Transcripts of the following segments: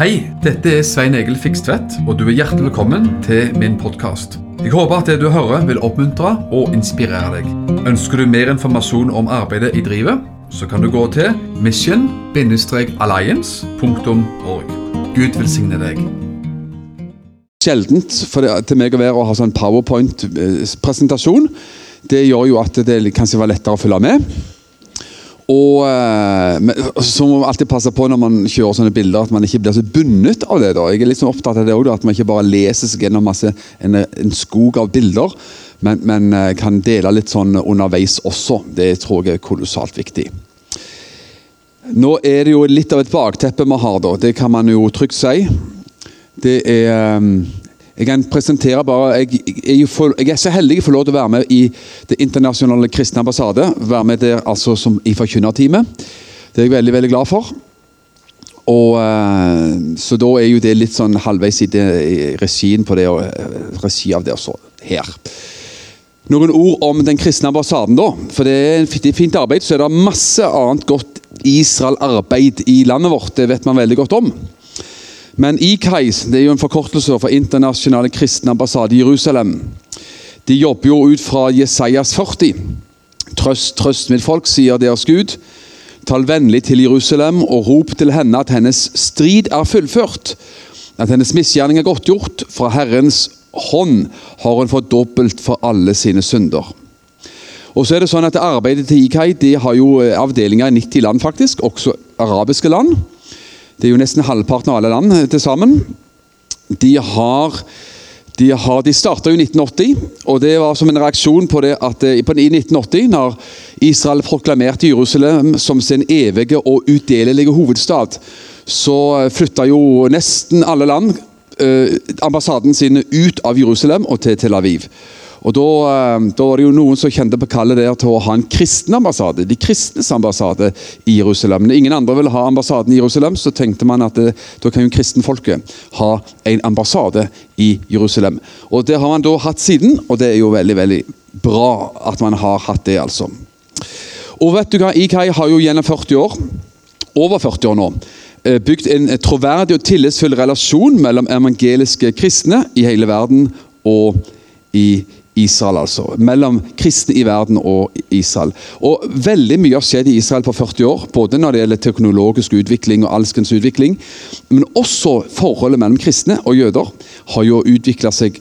Hei, dette er Svein Egil Fikstvedt, og du er hjertelig velkommen til min podkast. Jeg håper at det du hører vil oppmuntre og inspirere deg. Ønsker du mer informasjon om arbeidet i drivet, så kan du gå til mission-alliance.org. Gud velsigne deg. Sjeldent for det, til meg å være å ha sånn powerpoint-presentasjon. Det gjør jo at det kanskje var lettere å følge med. Og eh, men, så må man alltid passe på når man kjører sånne bilder, at man ikke blir så bundet av det. da. Jeg er litt sånn opptatt av det også, At man ikke bare leser seg gjennom masse, en, en skog av bilder, men, men eh, kan dele litt sånn underveis også. Det tror jeg er kolossalt viktig. Nå er det jo litt av et bakteppe vi har, da. Det kan man jo trygt si. Det er eh, jeg kan presentere bare, jeg, jeg, for, jeg, er så heldig å få lov til å være med i Det internasjonale kristne ambassade. Være med der altså som i forkynnerteamet. Det er jeg veldig veldig glad for. Og, uh, så da er jo det litt sånn halvveis i, det, i regien på det, uh, regi av det også her. Noen ord om den kristne ambassaden, da. For det er et fint arbeid. Så er det masse annet godt Israel-arbeid i landet vårt. Det vet man veldig godt om. Men IKAIS det er jo en forkortelse for Internasjonale kristne ambassade i Jerusalem. De jobber jo ut fra Jesajas 40. Trøst, trøst mitt folk, sier deres Gud. Tal vennlig til Jerusalem og rop til henne at hennes strid er fullført. At hennes misgjerning er godtgjort. Fra Herrens hånd har hun fått dobbelt for alle sine synder. Og så er det sånn at Arbeidet til IKAI de har jo avdelinger i 90 land, faktisk, også arabiske land. Det er jo nesten halvparten av alle land eh, til sammen. De har de, de starta i 1980, og det var som en reaksjon på det at eh, i 1980, når Israel proklamerte Jerusalem som sin evige og udelelige hovedstad, så eh, flytta jo nesten alle land eh, ambassaden sin ut av Jerusalem og til Tel Aviv. Og da, eh, da, var det jo noen som kjente på kallet der til å ha en kristen ambassade. De kristnes ambassade i Jerusalem. Når ingen andre ville ha ambassaden i Jerusalem, så tenkte man at det, eh, da kan jo kristenfolket ha en ambassade i Jerusalem. Og Det har man da hatt siden, og det er jo veldig veldig bra at man har hatt det. altså. Og vet du hva, IKAI har jo gjennom 40 år, over 40 år nå, eh, bygd en troverdig og tillitsfull relasjon mellom evangeliske kristne i hele verden og i Jerusalem Israel, altså. Mellom kristne i verden og Israel. Og Veldig mye har skjedd i Israel på 40 år, både når det gjelder teknologisk utvikling og alskens utvikling. Men også forholdet mellom kristne og jøder har jo utvikla seg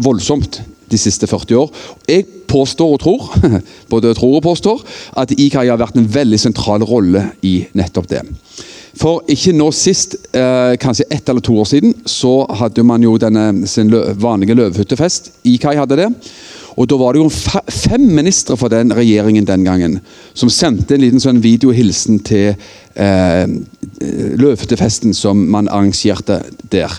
voldsomt de siste 40 år. Jeg påstår og tror både tror og påstår, at IKAI har vært en veldig sentral rolle i nettopp det. For ikke nå sist, eh, kanskje ett eller to år siden, så hadde man jo denne sin lø vanlige løvhyttefest. IKAI hadde det. Og Da var det jo fem ministre fra den regjeringen den gangen som sendte en liten sånn videohilsen til eh, løvhyttefesten som man arrangerte der.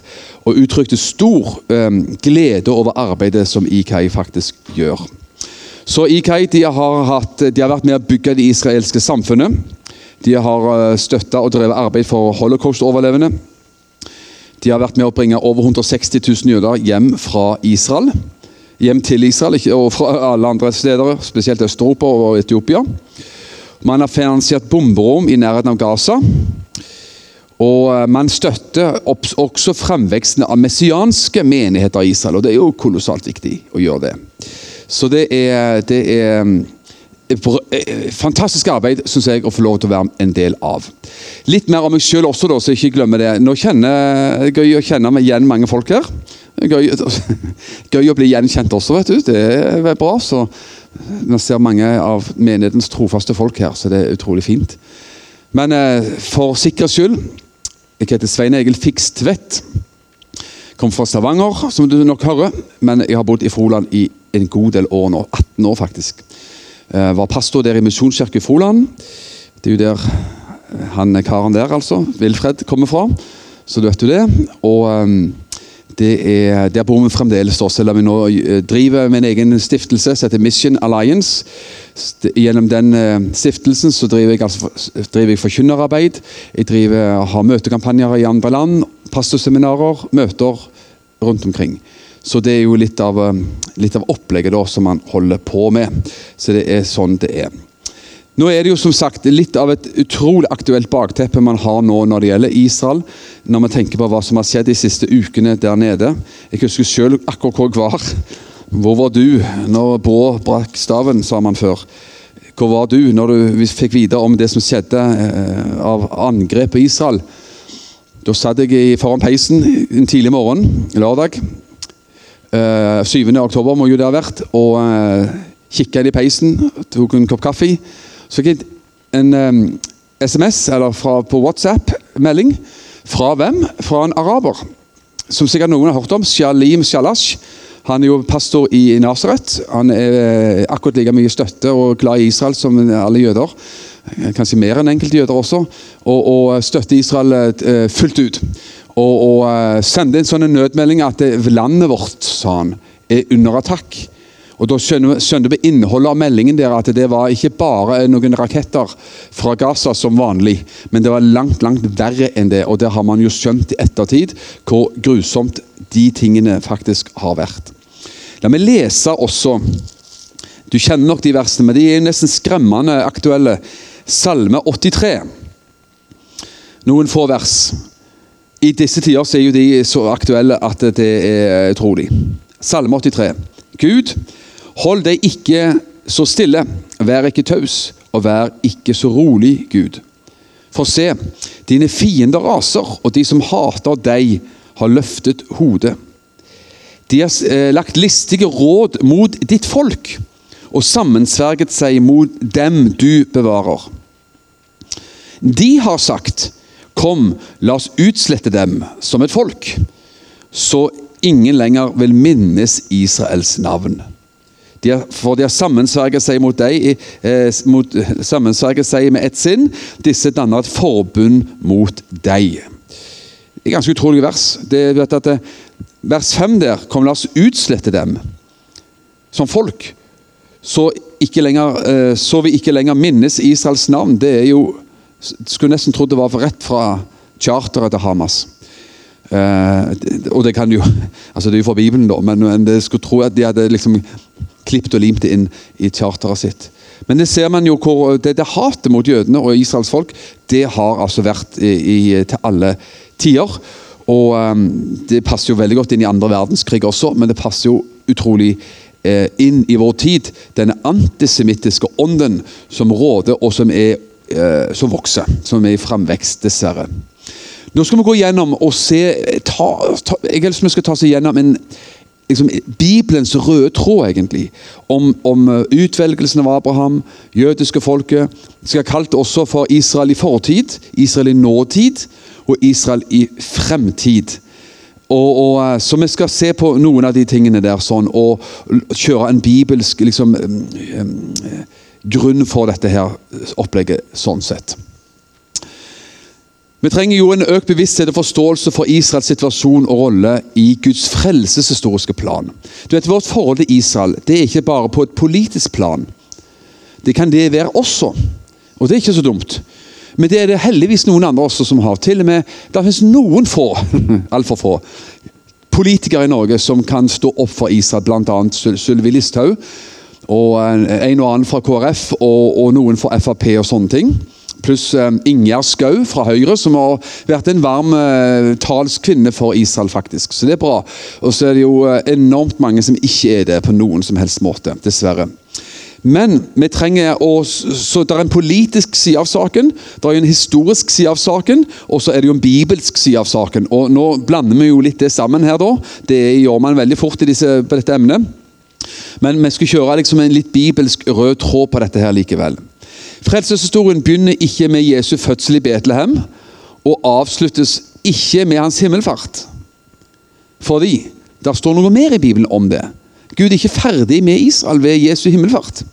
Og uttrykte stor eh, glede over arbeidet som IKAI faktisk gjør. Så IKAI de har, hatt, de har vært med å bygge det israelske samfunnet. De har eh, støtta og drevet arbeid for holocaust-overlevende. De har vært med å bringe over 160 000 jøder hjem fra Israel. Hjem til Israel og fra alle andre steder, spesielt Øst-Europa og Etiopia. Man har finansiert bomberom i nærheten av Gaza. Og eh, man støtter også fremveksten av messianske menigheter i Israel. og Det er jo kolossalt viktig å gjøre det. Så det er, det er fantastisk arbeid synes jeg å få lov til å være en del av. Litt mer om meg sjøl også, da, så jeg ikke glemmer det. Nå kjenner, er Gøy å kjenne meg igjen mange folk her. Gøy, gøy, å bli gjenkjent også, vet du. Det er bra. så Vi ser mange av menighetens trofaste folk her, så det er utrolig fint. Men eh, for sikkerhets skyld Jeg heter Svein Egil Fikstvedt. Kommer fra Stavanger, som du nok hører. Men jeg har bodd i Froland i en god del år nå. 18 år, faktisk. Uh, var pastor der i Misjonskirke Froland. Det er jo der eh, han karen der, altså, Wilfred, kommer fra. Så du vet jo det. Og det er, Der bor vi fremdeles, da, selv om vi nå driver med en egen stiftelse som heter Mission Alliance. Gjennom den stiftelsen så driver jeg, altså, jeg forkynnerarbeid. Jeg driver, har møtekampanjer i andre land, pastorseminarer, møter rundt omkring. Så det er jo litt av, um, litt av opplegget da, som man holder på med. Så det er sånn det er. Nå er det jo som sagt litt av et utrolig aktuelt bakteppe man har nå når det gjelder Israel, når man tenker på hva som har skjedd de siste ukene der nede. Jeg husker selv akkurat hvor jeg var. Hvor var du når Brå brakk staven, sa man før. Hvor var du når du fikk vite om det som skjedde eh, av angrep på Israel? Da satt jeg foran peisen en tidlig morgen, lørdag. 7. Eh, oktober må jo det ha vært. Og uh, kikka inn i peisen, tok en kopp kaffe. Så fikk jeg en um, SMS eller fra, på WhatsApp-melding. Fra hvem? Fra en araber. Som sikkert noen har hørt om. Shalim Shalash. Han er jo pastor i Nasaret. Han er eh, akkurat like mye støtte og glad i Israel som alle jøder. Kanskje mer enn enkelte jøder også. Og, og støtter Israel uh, fullt ut. Og, og uh, sendte en sånn nødmelding at landet vårt, sa han, er under attakk. Og Da skjønner vi innholdet av meldingen der at det var ikke bare noen raketter fra Gaza som vanlig, men det var langt langt verre enn det. Og det har man jo skjønt i ettertid hvor grusomt de tingene faktisk har vært. La meg lese også Du kjenner nok de versene, men de er nesten skremmende aktuelle. Salme 83. Noen få vers. I disse tider så er jo de så aktuelle at det er utrolig. Salme 83. Gud, Hold deg ikke så stille, vær ikke taus, og vær ikke så rolig, Gud. For se, dine fiender raser, og de som hater deg, har løftet hodet. De har eh, lagt listige råd mot ditt folk, og sammensverget seg mot dem du bevarer. De har sagt, kom, la oss utslette dem som et folk, så ingen lenger vil minnes Israels navn. De har, for de har sammensverget seg mot deg, eh, mot, seg med ett sinn. Disse danner et forbund mot deg. Det er ganske utrolig vers. Det, det, vers 5 der Kom, la oss utslette dem som folk. Så, lenger, eh, så, vi ikke lenger minnes Israels navn. Det er jo Skulle nesten trodd det var rett fra charteret til Hamas. Uh, og det kan jo altså Det er jo fra Bibelen, da, men, men det skulle tro at de hadde liksom klippet og limt det inn i charteret sitt. Men det ser man jo hvor det, det hatet mot jødene og Israels folk det har altså vært i, i, til alle tider. Og um, Det passer jo veldig godt inn i andre verdenskrig også, men det passer jo utrolig eh, inn i vår tid. Denne antisemittiske ånden som råder, og som, er, eh, som vokser. Som er i framvekst, dessverre. Nå skal vi gå gjennom og se ta, ta, Jeg har lyst vi skal ta oss gjennom en liksom, Bibelens røde tråd, egentlig, om, om, eh, utvelgelsen av Abraham, jødiske folket. Skal kalt det også for Israel i fortid, Israel i nåtid og Israel i fremtid. Og, og, eh, så vi skal se på noen av de tingene der sånn, og kjøre en bibelsk liksom, um, grunn for dette her opplegget sånn sett. Vi trenger jo en økt bevissthet og forståelse for Israels situasjon og rolle i Guds frelseshistoriske plan. Du vet, Vårt forhold til Israel det er ikke bare på et politisk plan. Det kan det være også, og det er ikke så dumt. Men det er det heldigvis noen andre også som har. Til og med, Det finnes noen få, altfor få, politikere i Norge som kan stå opp for Israel, bl.a. Sylvi Listhaug. Og en og annen fra KrF og, og noen fra Frp og sånne ting pluss eh, Ingjerd Skau fra Høyre, som har vært en varm eh, talskvinne for Israel, faktisk. Så det er bra. Og så er det jo eh, enormt mange som ikke er det på noen som helst måte, dessverre. Men vi trenger å, så det er en politisk side av saken, det er en historisk side av saken, og så er det jo en bibelsk side av saken. Og Nå blander vi jo litt det sammen her, da. Det gjør man veldig fort i disse, på dette emnet. Men vi skal kjøre liksom en litt bibelsk rød tråd på dette her likevel. Frelseshistorien begynner ikke med Jesu fødsel i Betlehem og avsluttes ikke med hans himmelfart. Fordi det står noe mer i Bibelen om det. Gud er ikke ferdig med Israel ved Jesu himmelfart.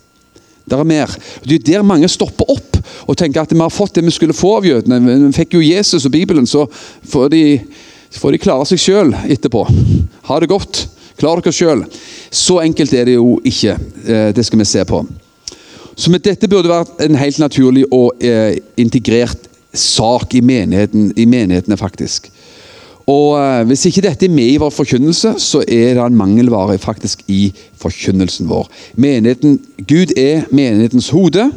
Det er mer. Det er der mange stopper opp og tenker at vi har fått det vi skulle få av jødene. Vi fikk jo Jesus og Bibelen, så får de, får de klare seg sjøl etterpå. Ha det godt. Klar dere sjøl. Så enkelt er det jo ikke. Eh, det skal vi se på. Så dette burde vært en helt naturlig og eh, integrert sak i, menigheten, i menighetene, faktisk. Og eh, Hvis ikke dette er med i vår forkynnelse, så er det en mangelvare faktisk i forkynnelsen vår. Menigheten, Gud er menighetens hode.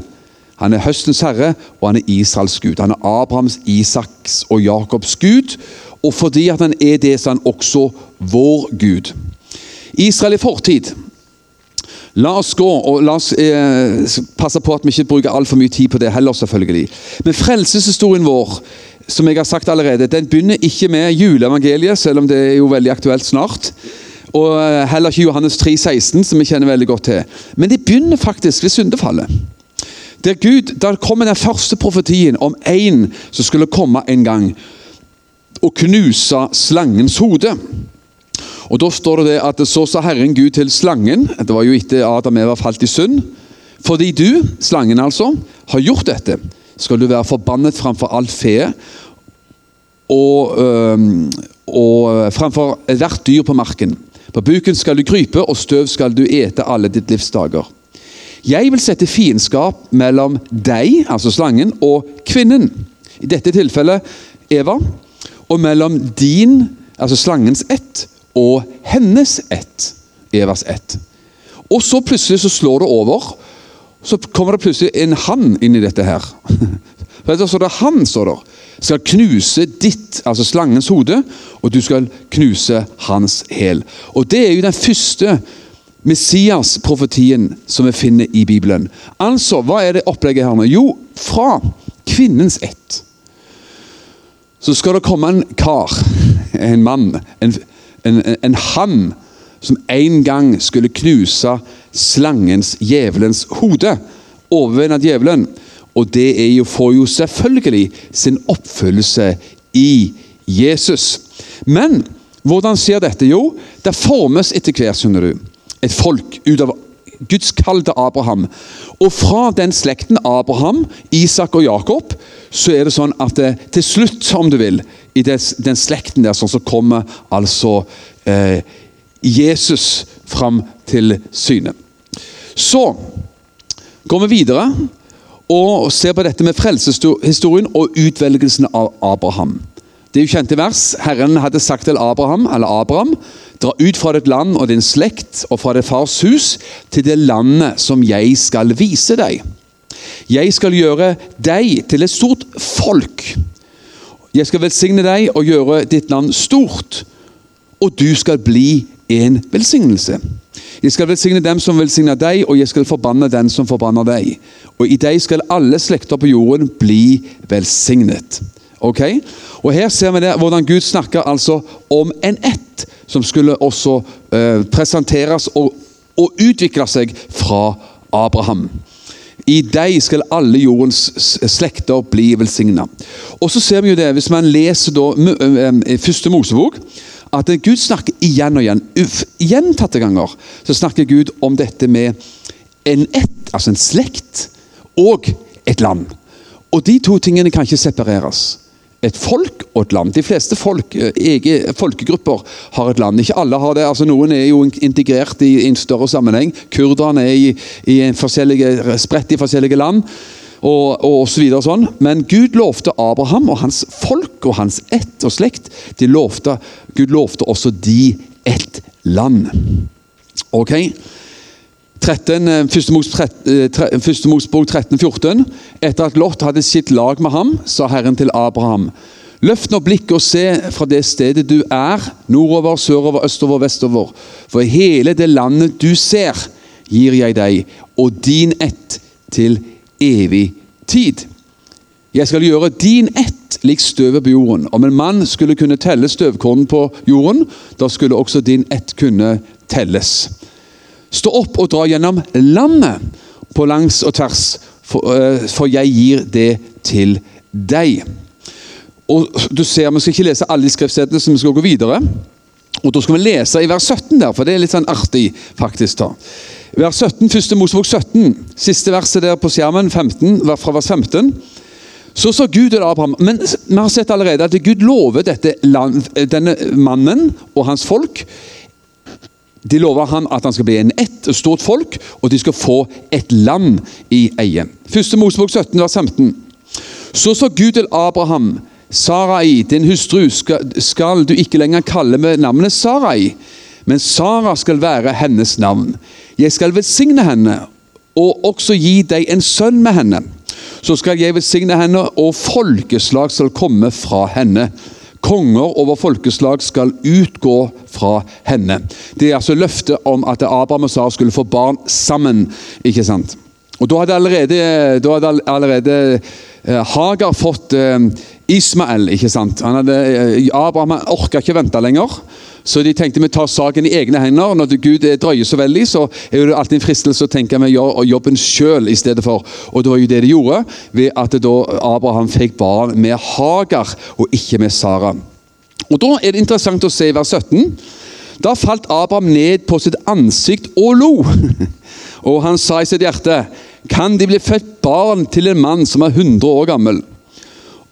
Han er høstens herre, og han er Israels gud. Han er Abrahams, Isaks og Jakobs gud. Og fordi han er det, så er han også vår Gud. Israel i fortid. La oss gå, og la oss eh, passe på at vi ikke bruker altfor mye tid på det heller, selvfølgelig. Men frelseshistorien vår, som jeg har sagt allerede, den begynner ikke med juleevangeliet, selv om det er jo veldig aktuelt snart. Og eh, heller ikke Johannes 3, 16, som vi kjenner veldig godt til. Men det begynner faktisk ved syndefallet. Der Gud, der kommer den første profetien om en som skulle komme en gang og knuse slangens hode. Og Da står det at så sa Herren Gud til slangen Det var jo etter Adam Eva falt i synd. Fordi du, slangen altså, har gjort dette, skal du være forbannet framfor alt fe og, øh, og framfor hvert dyr på marken. På buken skal du krype, og støv skal du ete alle ditt livs dager. Jeg vil sette fiendskap mellom deg, altså slangen, og kvinnen. I dette tilfellet Eva. Og mellom din, altså slangens ett, og hennes ett. Evas ett. Og så plutselig så slår det over. Så kommer det plutselig en han inn i dette her. Så det han, står der skal knuse ditt, altså slangens hode, og du skal knuse hans hæl. Og Det er jo den første Messias-profetien som vi finner i Bibelen. Altså, Hva er det opplegget her nå? Jo, fra kvinnens ett så skal det komme en kar, en mann, en, en, en ham som en gang skulle knuse slangens, djevelens hode. Overvinne djevelen. Og det er jo, får jo selvfølgelig sin oppfyllelse i Jesus. Men hvordan skjer dette? Jo, det formes etter hvert, skjønner du, et folk ut av Guds til Abraham. Og fra den slekten Abraham, Isak og Jakob, så er det sånn at det, til slutt, om du vil, i des, den slekten der, sånn, så kommer altså eh, Jesus fram til syne. Så går vi videre og ser på dette med frelseshistorien og utvelgelsen av Abraham. Det er jo kjente vers. Herren hadde sagt til Abraham, eller Abraham, dra ut fra ditt land og din slekt og fra ditt fars hus til det landet som jeg skal vise deg. Jeg skal gjøre deg til et stort folk. Jeg skal velsigne deg og gjøre ditt land stort, og du skal bli en velsignelse. Jeg skal velsigne dem som velsigner deg, og jeg skal forbanne den som forbanner deg. Og i deg skal alle slekter på jorden bli velsignet. Ok? Og Her ser vi det, hvordan Gud snakker altså om en ett som skulle også uh, presenteres og, og utvikle seg fra Abraham. I deg skal alle jordens slekter bli velsigna. Og så ser vi jo det, Hvis man leser da, første Mosebok, at Gud snakker igjen og igjen. Gjentatte ganger så snakker Gud om dette med en ett, altså en slekt, og et land. Og De to tingene kan ikke separeres. Et folk og et land. De fleste folk, eh, ege, folkegrupper har et land. Ikke alle har det. altså Noen er jo integrert i en større sammenheng. Kurderne er i, i spredt i forskjellige land og, og så videre sånn. Men Gud lovte Abraham og hans folk og hans ett og slekt de lovte, Gud lovte også de ett land. Ok? 13, eh, første Mosbok 13-14. Etter at Lot hadde sitt lag med ham, sa Herren til Abraham.: Løft nå blikket og se fra det stedet du er, nordover, sørover, østover, vestover. For hele det landet du ser, gir jeg deg, og din ett til evig tid. Jeg skal gjøre din ett lik støvet på jorden. Om en mann skulle kunne telle støvkorn på jorden, da skulle også din ett kunne telles. Stå opp og dra gjennom landet på langs og tvers, for, uh, for jeg gir det til deg. Og du ser, Vi skal ikke lese alle de skriftstedene, så vi skal gå videre. Og Da skal vi lese i vers 17, der, for det er litt sånn artig. faktisk da. Vers 17, første Mosebok 17, siste verset der på skjermen, 15, fra vers 15. Så sa Gud til Abraham Men vi har sett allerede at Gud lover dette land, denne mannen og hans folk De lover ham at han skal bli en ett stort folk, og de skal få et land i eie. Første Mosebok 17, vers 15. Så sa Gud til Abraham Sarai, din hustru, skal, skal du ikke lenger kalle med navnet Sarai, men Sara skal være hennes navn. Jeg skal velsigne henne og også gi deg en sønn med henne. så skal jeg velsigne henne, og folkeslag skal komme fra henne. Konger over folkeslag skal utgå fra henne. Det er altså løftet om at Abraham og Sara skulle få barn sammen. ikke sant? Og Da hadde allerede, da hadde allerede eh, Hagar fått eh, Ismael. ikke sant? Hadde, eh, Abraham orka ikke vente lenger. Så de tenkte vi tar saken i egne hender. Når Gud drøyer så veldig, så er det alltid en fristelse å tenke vi gjør jobben sjøl i stedet for. Og det var jo det de gjorde, ved at da Abraham fikk barn med Hagar og ikke med Sara. Og Da er det interessant å se i vers 17. Da falt Abraham ned på sitt ansikt og lo. Og han sa i sitt hjerte, kan de bli født barn til en mann som er 100 år gammel?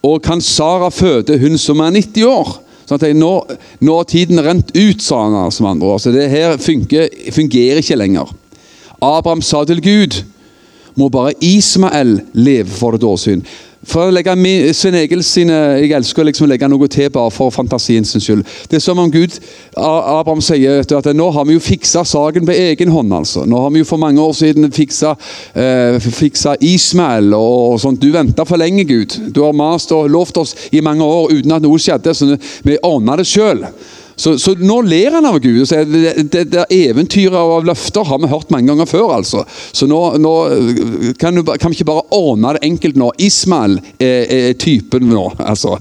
Og kan Sara føde hun som er 90 år? Sånn at nå, nå har tiden rent ut, sa han som andre år. Så det her funker, fungerer ikke lenger. Abraham sa til Gud, må bare Ismael leve for et årsyn. For å legge Svein Egil sine, Jeg elsker liksom å legge noe til bare for fantasiens skyld. Det er som om Gud Abraham sier at nå har vi jo fiksa saken på egen hånd. altså. Nå har vi jo for mange år siden fiksa, eh, fiksa Ismael og, og sånt. Du venta for lenge, Gud. Du har mast og lovt oss i mange år uten at noe skjedde. så Vi ordna det sjøl. Så, så, nå ler han av Gud. og det, det, det Eventyret av løfter har vi hørt mange ganger før. altså. Så nå, nå kan, vi ikke bare ordne det enkelt nå. Ismael er, er typen nå. altså.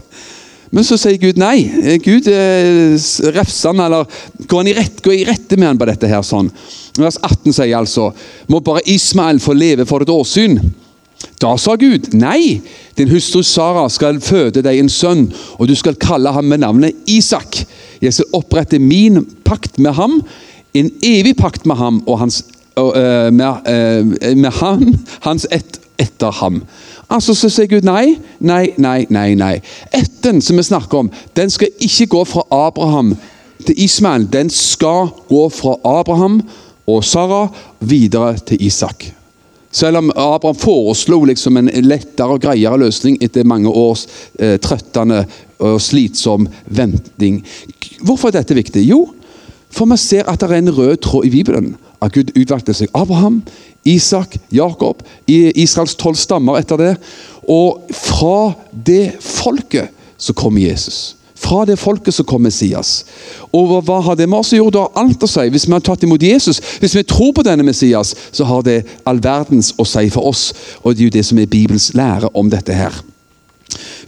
Men så sier Gud nei. Gud eh, refser han, eller går han i, rett, går i rette med han på dette. her sånn. Vers 18 sier altså Må bare Ismael få leve for et åsyn. Da sa Gud nei, din hustru Sara skal føde deg en sønn, og du skal kalle ham med navnet Isak. Jeg skal opprette min pakt med ham, en evig pakt med ham og hans, og, uh, med, uh, med ham, hans ett etter ham. Altså Så sier Gud nei, nei, nei, nei. nei. Etten som vi snakker om, den skal ikke gå fra Abraham til Ismael. Den skal gå fra Abraham og Sara videre til Isak. Selv om Abraham foreslo liksom en lettere og greiere løsning etter mange års eh, trøttende og slitsom venting. Hvorfor er dette viktig? Jo, for vi ser at det er en rød tråd i Bibelen. At Gud utvalgte seg Abraham, Isak, Jakob, Israels tolv stammer etter det. Og fra det folket så kommer Jesus. Fra det folket som kom Messias. Og hva har det med oss å gjøre? Det har alt å si. Hvis vi har tatt imot Jesus, hvis vi tror på denne Messias, så har det all verdens å si for oss. Og det er jo det som er Bibels lære om dette her.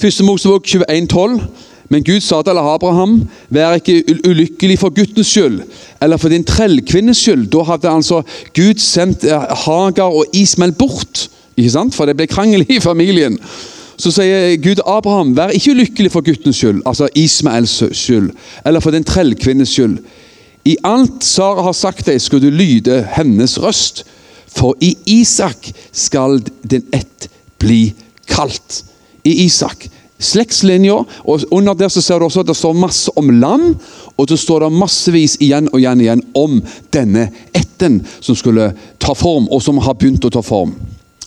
Første Mosebok 21,12. Men Gud sa til Abraham, vær ikke ulykkelig for guttens skyld, eller for din trellkvinnes skyld. Da hadde altså Gud sendt eh, Hagar og Ismael bort, ikke sant? for det ble krangel i familien. Så sier Gud Abraham, vær ikke ulykkelig for guttens skyld, altså Ismaels skyld, eller for den trellkvinnes skyld. I alt Sara har sagt deg, skal du lyde hennes røst. For i Isak skal din ett bli kalt. I Isak. Slektslinja, og under der så ser du også at det står masse om land, og så står det massevis igjen og igjen, igjen om denne etten som skulle ta form, og som har begynt å ta form.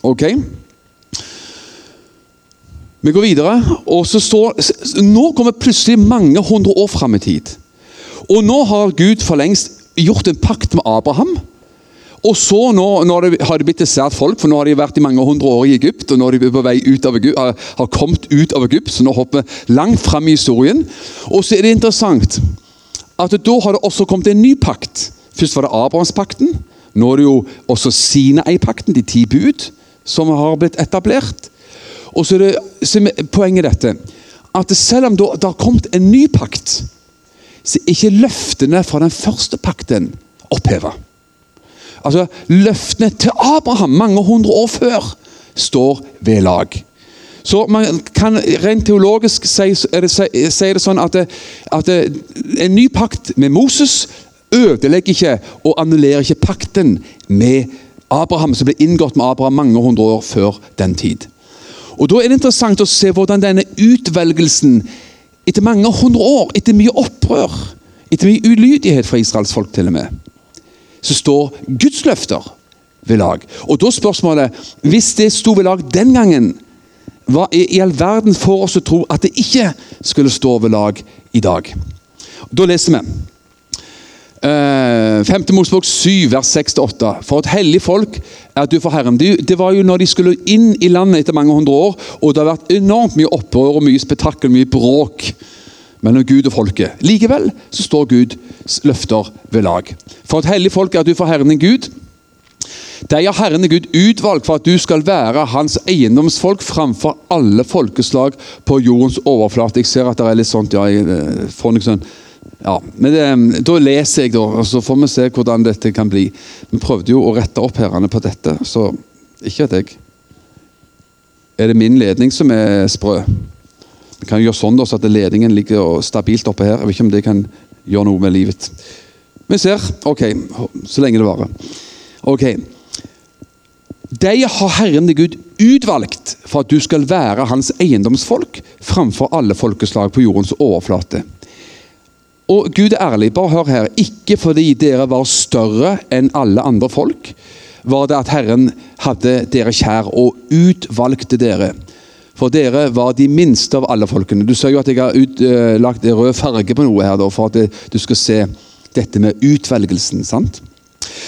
Ok? Vi går videre, og så står Nå kommer plutselig mange hundre år fram i tid. Og nå har Gud for lengst gjort en pakt med Abraham. Og så nå, nå har det blitt et sært folk, for nå har de vært i mange hundre år i Egypt. og nå er de på vei ut av Egypt, har kommet ut av Egypt, så nå hopper vi langt fram i historien. Og så er det interessant at da har det også kommet en ny pakt. Først var det Abrahamspakten. Nå er det jo også Sinai-pakten, de ti bud, som har blitt etablert. Og så er, det, poenget dette at selv om det har kommet en ny pakt, så er ikke løftene fra den første pakten oppheva. Altså, løftene til Abraham mange hundre år før står ved lag. Så man kan rent teologisk si, det, si det sånn at, at en ny pakt med Moses ødelegger ikke og annullerer ikke pakten med Abraham, som ble inngått med Abraham mange hundre år før den tid. Og Da er det interessant å se hvordan denne utvelgelsen, etter mange hundre år, etter mye opprør, etter mye ulydighet fra Israels folk til og med, så står Guds løfter ved lag. Og da spørsmålet Hvis det sto ved lag den gangen, hva i all verden får oss å tro at det ikke skulle stå ved lag i dag? Da leser vi. Uh, 5. Mosebok 7, vers 6-8. For et hellig folk er du for Herren. Det, var jo når de skulle inn i landet etter mange hundre år, og det har vært enormt mye opprør og mye spetakkel, mye bråk mellom Gud og folket. Likevel så står Guds løfter ved lag. For et hellig folk er du for Herren din Gud. Deg har Herren Gud utvalgt for at du skal være hans eiendomsfolk framfor alle folkeslag på jordens overflate. Jeg ser at det er litt sånt, ja, jeg sånn ja, men det, Da leser jeg, da, og så får vi se hvordan dette kan bli. Vi prøvde jo å rette opp herrene på dette, så ikke at jeg Er det min ledning som er sprø? Vi kan gjøre sånn da, så at ledningen ligger stabilt oppe her. Jeg vet ikke om det kan gjøre noe med livet. Vi ser. Ok, så lenge det varer. Ok. De har Herren Gud utvalgt for at du skal være hans eiendomsfolk framfor alle folkeslag på jordens overflate. Og Gud er ærlig, bare hør her. Ikke fordi dere var større enn alle andre folk, var det at Herren hadde dere kjær og utvalgte dere. For dere var de minste av alle folkene. Du ser jo at jeg har ut, uh, rød farge på noe her, da, for at det, du skal se dette med utvelgelsen. sant?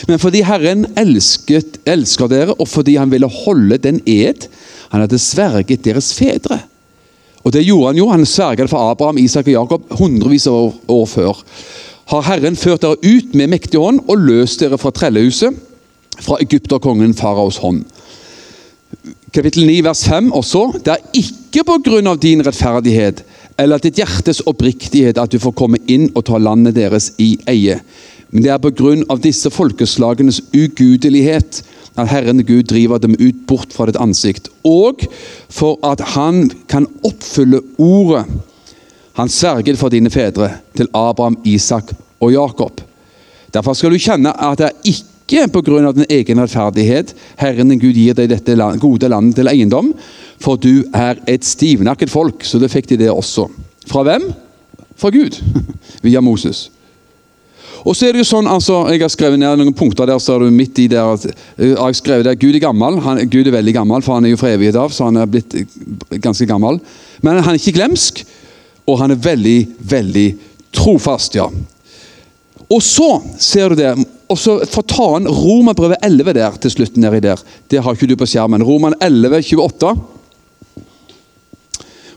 Men fordi Herren elsket, elsker dere, og fordi han ville holde den ed han hadde sverget deres fedre. Og det gjorde han jo. Han sverget for Abraham, Isak og Jakob hundrevis av år, før. Har Herren ført dere ut med mektig hånd og løst dere fra trellehuset, fra egypterkongen faraos hånd. Kapittel 9, vers 5 også. Det er ikke på grunn av din rettferdighet eller ditt hjertes oppriktighet at du får komme inn og ta landet deres i eie. Men det er på grunn av disse folkeslagenes ugudelighet at Herren Gud driver dem ut bort fra ditt ansikt, og for at han kan oppfylle ordet han sverget for dine fedre, til Abraham, Isak og Jakob. Derfor skal du kjenne at det er ikke pga. din egen rettferdighet Herren Gud gir deg dette gode landet til eiendom, for du er et stivnakket folk. Så det fikk de det også. Fra hvem? Fra Gud, via Moses. Og så er det jo sånn, altså, Jeg har skrevet ned noen punkter der, så er du midt i der at eh, jeg har skrevet der, Gud er gammel. Han, Gud er veldig gammel, for han er jo fra evighet av, så han er blitt eh, ganske gammel. Men han er ikke glemsk, og han er veldig, veldig trofast. ja. Og så ser du det, og så får ta en Romerbrevet 11 der til slutt. nedi der. Det har ikke du på skjermen. Roman 11, 28.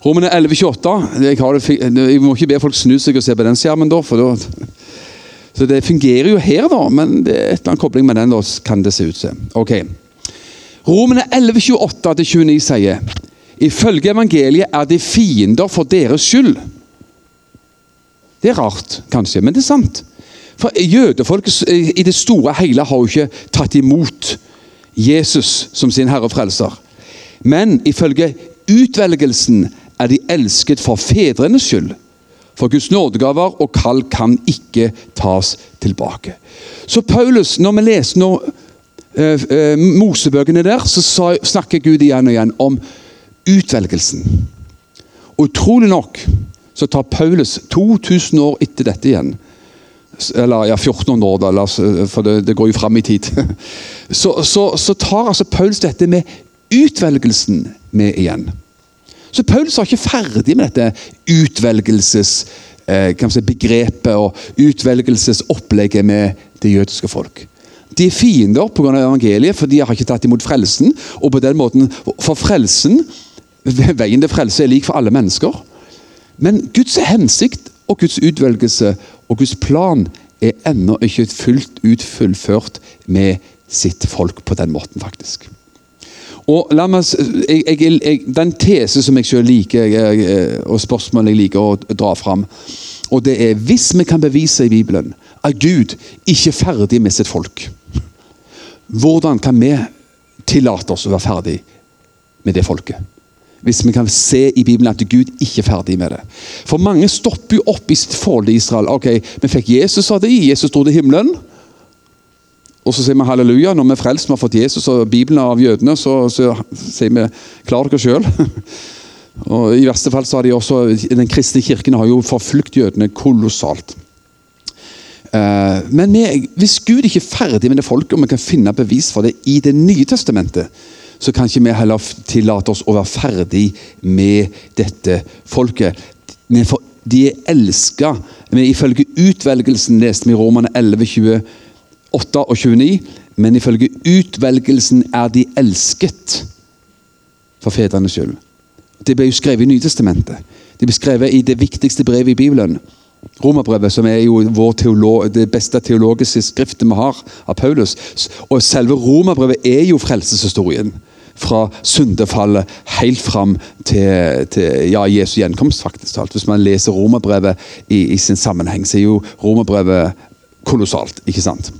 Romene 11, 28. Jeg, det, jeg, må ikke be folk snu seg og se på den skjermen, da, for da så det fungerer jo her, da, men det er et eller annet kobling med den, da, kan det se ut som. Ok. Romene 11.28-29 sier ifølge evangeliet er de fiender for deres skyld. Det er rart, kanskje, men det er sant. For Jødefolket i det store hele har jo ikke tatt imot Jesus som sin herre og frelser. Men ifølge utvelgelsen er de elsket for fedrenes skyld. For Guds nådegaver og kall kan ikke tas tilbake. Så Paulus, når vi leser nå eh, eh, Mosebøkene der, så snakker Gud igjen og igjen om utvelgelsen. Utrolig nok så tar Paulus 2000 år etter dette igjen eller ja, 1400 år, da, for det, det, går jo fram i tid. Så, så, så tar altså Paulus dette med utvelgelsen med igjen. Så Paulus var ikke ferdig med dette utvelgelsesbegrepet eh, og utvelgelsesopplegget med det jødiske folk. De er fiender pga. evangeliet, for de har ikke tatt imot frelsen. og på den måten, For frelsen, veien til frelse er lik for alle mennesker. Men Guds hensikt og Guds utvelgelse og Guds plan er ennå ikke fullt ut fullført med sitt folk på den måten, faktisk. Og la meg, jeg, jeg, jeg, Den tese som jeg selv liker, og spørsmålet jeg liker å dra fram, og det er hvis vi kan bevise i Bibelen at Gud ikke er ferdig med sitt folk, hvordan kan vi tillate oss å være ferdig med det folket? Hvis vi kan se i Bibelen at Gud ikke er ferdig med det. For mange stopper jo opp i sitt forhold til Israel. Ok, Vi fikk Jesus av det, Jesus dro til himmelen. Og så sier vi halleluja når vi er frelst, vi har fått Jesus og Bibelen av jødene. Så, så sier vi klar dere sjøl. Og I verste fall så har de også, Den kristne kirken har jo forfulgt jødene kolossalt. Uh, men vi, hvis Gud ikke er ferdig med det folket, og vi kan finne bevis for det i Det nye testamentet, så kan ikke vi heller tillate oss å være ferdig med dette folket. de er elska. Men ifølge utvelgelsen leste vi i Romane 11, 28 og 29. Men ifølge utvelgelsen er de elsket for fedrenes skyld. Det ble jo skrevet i Nytestamentet. Det ble skrevet i det viktigste brevet i Bibelen. Romerbrevet, som er jo det beste teologiske skriftet vi har av Paulus. Og selve romerbrevet er jo frelseshistorien. Fra syndefallet helt fram til, til ja, Jesu gjenkomst, faktisk. Hvis man leser romerbrevet i, i, sin sammenheng, så er jo romerbrevet kolossalt. ikke sant?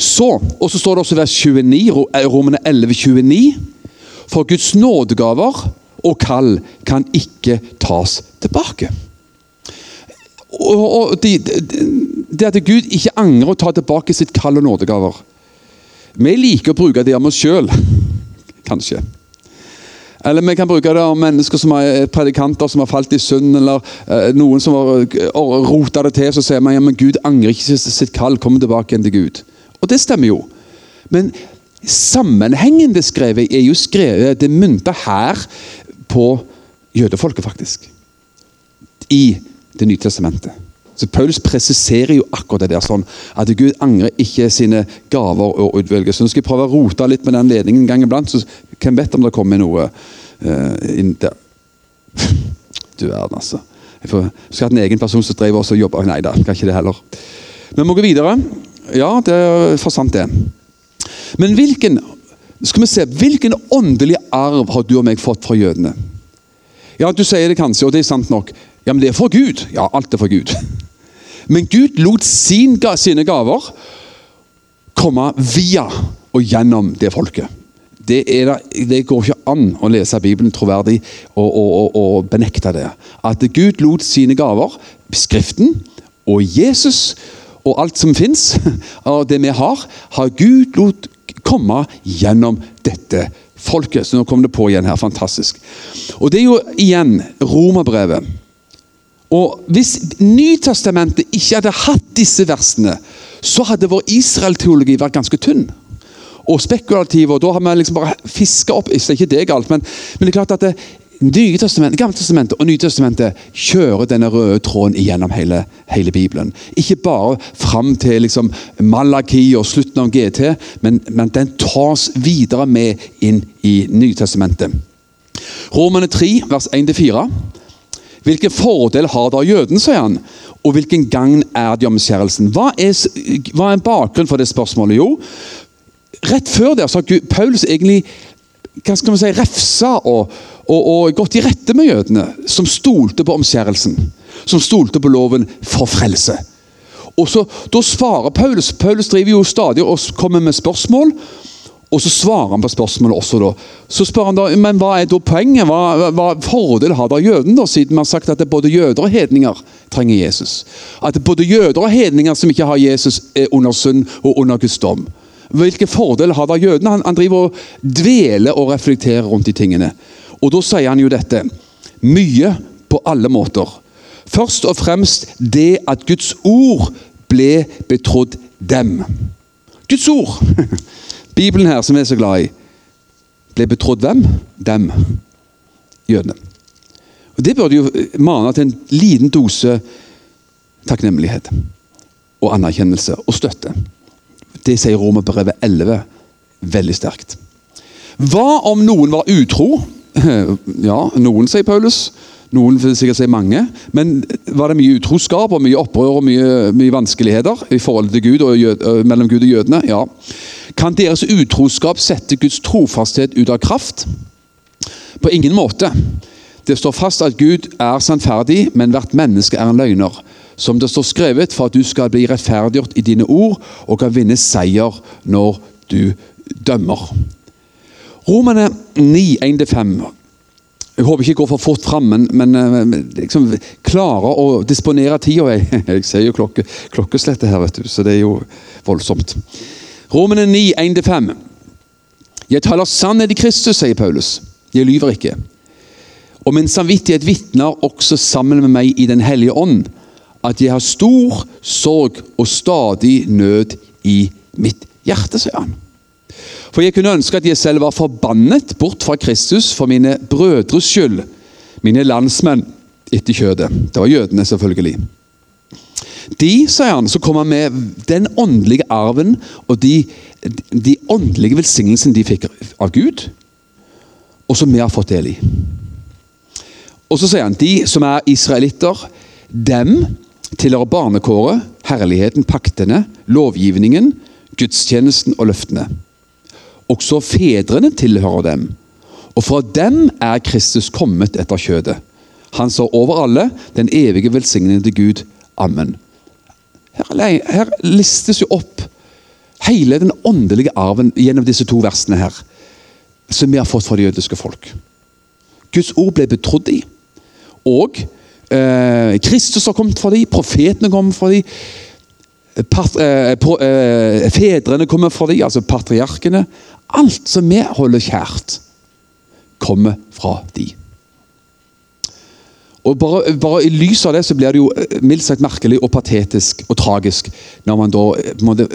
Så, og så står det også vers 29, eh, Romene 11, 29. For Guds nådegaver og kall kan ikke tas tilbake. Og, det, at Gud ikke angrer å ta tilbake sitt kall og nådegaver. Vi liker å bruke det om oss sjøl, kanskje. Eller vi kan bruke det om mennesker som er predikanter som har falt i synd, eller eh, noen som har uh, rota det til. Så sier man ja, men Gud angrer ikke sitt kall, kommer tilbake igjen til Gud. Og det stemmer jo. Men sammenhengen det skrevet er jo skrevet Det mynter her på jødefolket, faktisk. I Det nye testamentet. Så Paulus presiserer jo akkurat det der, sånn at Gud angrer ikke sine gaver og utvelgelser. Nå skal jeg prøve å rote litt med den ledningen en gang iblant, så hvem vet om det kommer noe uh, inn der. Du verden, altså. Jeg får, skal ha en egen person som driver og jobber Nei da, kan ikke det heller. Vi må gå videre. Ja, det er for sant, det. Men hvilken skal vi se, hvilken åndelig arv har du og meg fått fra jødene? Ja, Du sier det kanskje, og det er sant nok. Ja, men det er for Gud. Ja, alt er for Gud. Men Gud lot sin, sine gaver komme via og gjennom det folket. Det, det, det, går ikke an å lese Bibelen troverdig og, og, og, og, benekte det. At Gud lot sine gaver, Skriften og Jesus og alt som fins av det vi har, har Gud lot komme gjennom dette folket. Så nå kom det på igjen her. Fantastisk. Og det er jo igjen Romerbrevet og Hvis Nytestamentet ikke hadde hatt disse versene, så hadde vår Israel-teologi vært ganske tynn og spekulativ. og Da har vi liksom bare fiska opp Ikke det er galt, men, men, det er klart at det, Nye testament, Gamle testamentet og Nytestamentet kjører denne røde tråden igjennom hele, hele Bibelen. Ikke bare fram til liksom Malaki og slutten av GT, men, men den tas videre med inn i Nytestamentet. Romane 3, vers 1-4. Hvilken fordel har da jøden, sier han, og hvilken gagn er det omskjærelsen? Hva er, hva er bakgrunnen for det spørsmålet? Jo, rett før der så har Paulus egentlig hva skal man si, refsa og, og, og gått i rette med jødene, som stolte på omskjærelsen. Som stolte på loven for frelse. Og så, Da svarer Paulus Paulus driver jo stadig og kommer med spørsmål. Og så svarer han på spørsmålet også. da. Så spør han da, men hva er da poenget? Hva, hva fordel har da jøden, da, siden vi har sagt at det er både jøder og hedninger trenger Jesus? At det er både jøder og hedninger som ikke har Jesus, er under synd og under Guds dom. Hvilke fordeler har da jødene? Han, han driver og dveler og reflekterer rundt de tingene. Og da sier han jo dette. Mye på alle måter. Først og fremst det at Guds ord ble betrodd dem. Guds ord! Bibelen her, som vi er så glad i, ble betrodd hvem? Dem. Jødene. Og Det burde jo mane til en liten dose takknemlighet og anerkjennelse og støtte. Det sier Romerbrevet 11 veldig sterkt. Hva om noen var utro? Ja, noen, sier Paulus. Noen vil sikkert si mange. Men var det mye utroskap og mye opprør og mye, mye vanskeligheter i forhold til Gud og jød, mellom Gud og jødene? Ja. Kan deres utroskap sette Guds trofasthet ut av kraft? På ingen måte. Det står fast at Gud er sannferdig, men hvert menneske er en løgner. Som det står skrevet, for at du skal bli rettferdiggjort i dine ord og kan vinne seier når du dømmer. Romerne 9, 1-5. Jeg håper ikke jeg går for fort fram, men, men eh, liksom, klarer å disponere tida. Jeg, jeg ser jo klokke, klokkeslettet her, vet du, så det er jo voldsomt. Romene 9, 1-5. Jeg taler sannhet i Kristus, sier Paulus. Jeg lyver ikke. Og min samvittighet vitner også sammen med meg i Den hellige ånd at jeg har stor sorg og stadig nød i mitt hjerte, sier han. For jeg kunne ønske at jeg selv var forbannet bort fra Kristus for mine brødres skyld, mine landsmenn etter kjødet. Det var jødene, selvfølgelig. De, sier han, som kommer med den åndelige arven og de, de åndelige velsignelsene de fikk av Gud, og som vi har fått del i. Og så sier han de som er israelitter, dem tilhører barnekåret, herligheten, paktene, lovgivningen, gudstjenesten og løftene. Også fedrene tilhører dem. Og fra dem er Kristus kommet etter kjødet. Han står over alle, den evige velsignede Gud. Amen. Her, her listes jo opp hele den åndelige arven gjennom disse to versene her, som vi har fått fra det jødiske folk. Guds ord ble betrodd i. Og eh, Kristus har kommet fra dem, profetene kommer fra dem. Part, eh, på, eh, fedrene kommer fra dem, altså patriarkene. Alt som vi holder kjært, kommer fra dem. Og bare, bare, I lys av det så blir det jo eh, mildt sagt merkelig og patetisk og tragisk når man da eh, måtte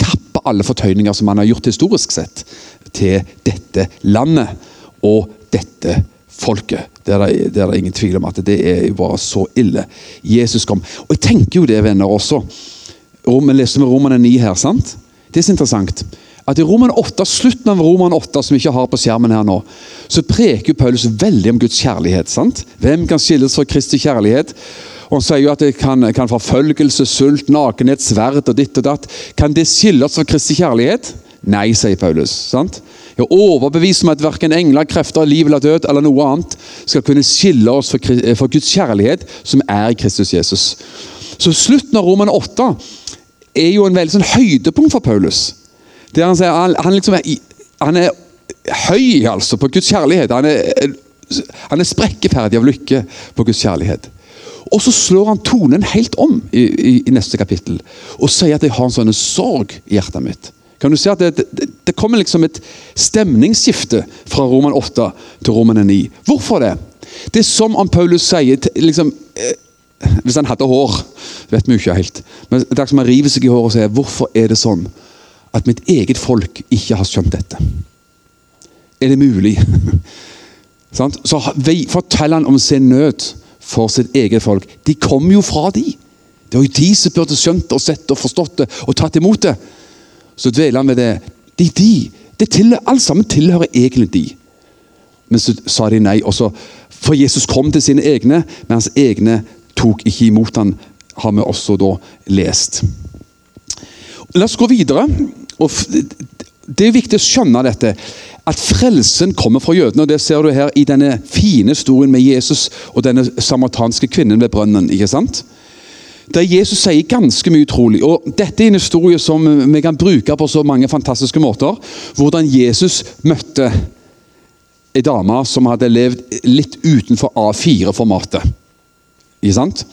kappe alle fortøyninger som man har gjort historisk sett, til dette landet og dette folket. Det er, det, det er ingen tvil om at det er bare så ille. Jesus kom. Og jeg tenker jo det, venner, også. Vi leser med Romerne 9 her, sant? Det er så interessant at i Roman 8, slutten av Roman 8, som vi ikke har på skjermen her nå, så preker Paulus veldig om Guds kjærlighet. sant? Hvem kan skilles fra Kristi kjærlighet? Og Han sier jo at det kan, kan forfølgelse, sult, nakenhet, sverd og ditt og datt. Kan det skilles fra Kristi kjærlighet? Nei, sier Paulus. sant? Jeg er overbevist om at verken engler, krefter, liv eller død eller noe annet skal kunne skille oss fra Guds kjærlighet, som er i Kristus Jesus. Så slutten av Roman 8 er jo en veldig sånn høydepunkt for Paulus. Der han sier han, han, liksom er, han er høy altså på Guds kjærlighet. Han er, han er sprekkeferdig av lykke på Guds kjærlighet. Og så slår han tonen helt om i, i, i, neste kapittel og sier at jeg har en sånn sorg i hjertet mitt. Kan du se at det, det, det kommer liksom et stemningsskifte fra Roman 8 til Roman 9. Hvorfor det? Det er som om Paulus sier liksom, eh, Hvis han hadde hår, vet vi jo ikke helt. Men det er som han river seg i håret og sier hvorfor er det sånn at mitt eget folk ikke har skjønt dette. Er det mulig? Så forteller han om sin nød for sitt eget folk. De kom jo fra de. Det var jo de som burde skjønt og sett og forstått det og tatt imot det. Så dveler han ved det. De, de, det tilhører, Alt sammen tilhører egentlig de. Men så sa de nei. Også, for Jesus kom til sine egne, men hans egne tok ikke imot han, har vi også da lest. La oss gå videre. det er viktig å skjønne dette. At frelsen kommer fra jødene. og Det ser du her i denne fine historien med Jesus og denne samaritanske kvinnen ved brønnen. ikke sant? Der Jesus sier ganske mye utrolig. og Dette er en historie som vi kan bruke på så mange fantastiske måter. Hvordan Jesus møtte ei dame som hadde levd litt utenfor A4-formatet. Ikke sant?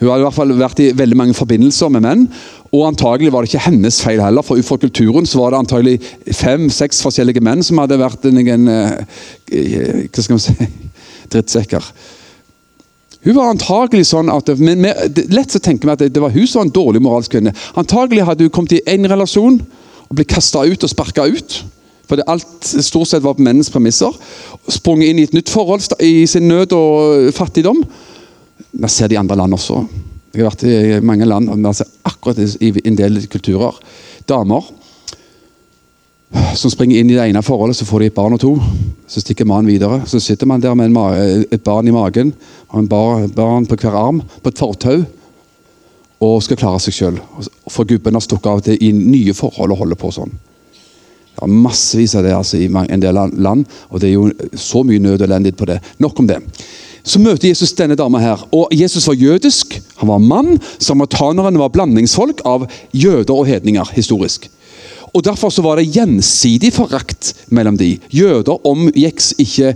Hun hadde i hvert fall vært i veldig mange forbindelser med menn. Og antagelig var det ikke hennes feil heller, for utenfor kulturen så var det antagelig fem-seks forskjellige menn som hadde vært noen eh, Hva skal man si drittsekker. Hun var antagelig sånn at, men med, Lett å tenke meg at det var hun som var en dårlig moralsk kvinne. Antagelig hadde hun kommet i én relasjon og blitt kasta ut og sparka ut. For det alt stort sett var på mennens premisser. Sprunget inn i et nytt forhold i sin nød og fattigdom. Vi ser det i andre land også. Jeg har vært i mange land og ser akkurat i en del kulturer. Damer som springer inn i det ene forholdet, så får de et barn og to. Så stikker mannen videre. Så sitter man der med et barn i magen og en barn på hver arm på et fortau og skal klare seg sjøl. For gubben har stukket av til i nye forhold og holder på sånn. Det er massevis av det altså, i en del land, og det er jo så mye nød og elendighet på det. Nok om det så møter Jesus denne dama her. Og Jesus var jødisk, han var mann. Samaritanerne var blandingsfolk av jøder og hedninger, historisk. Og Derfor så var det gjensidig forakt mellom de. Jøder omgikk ikke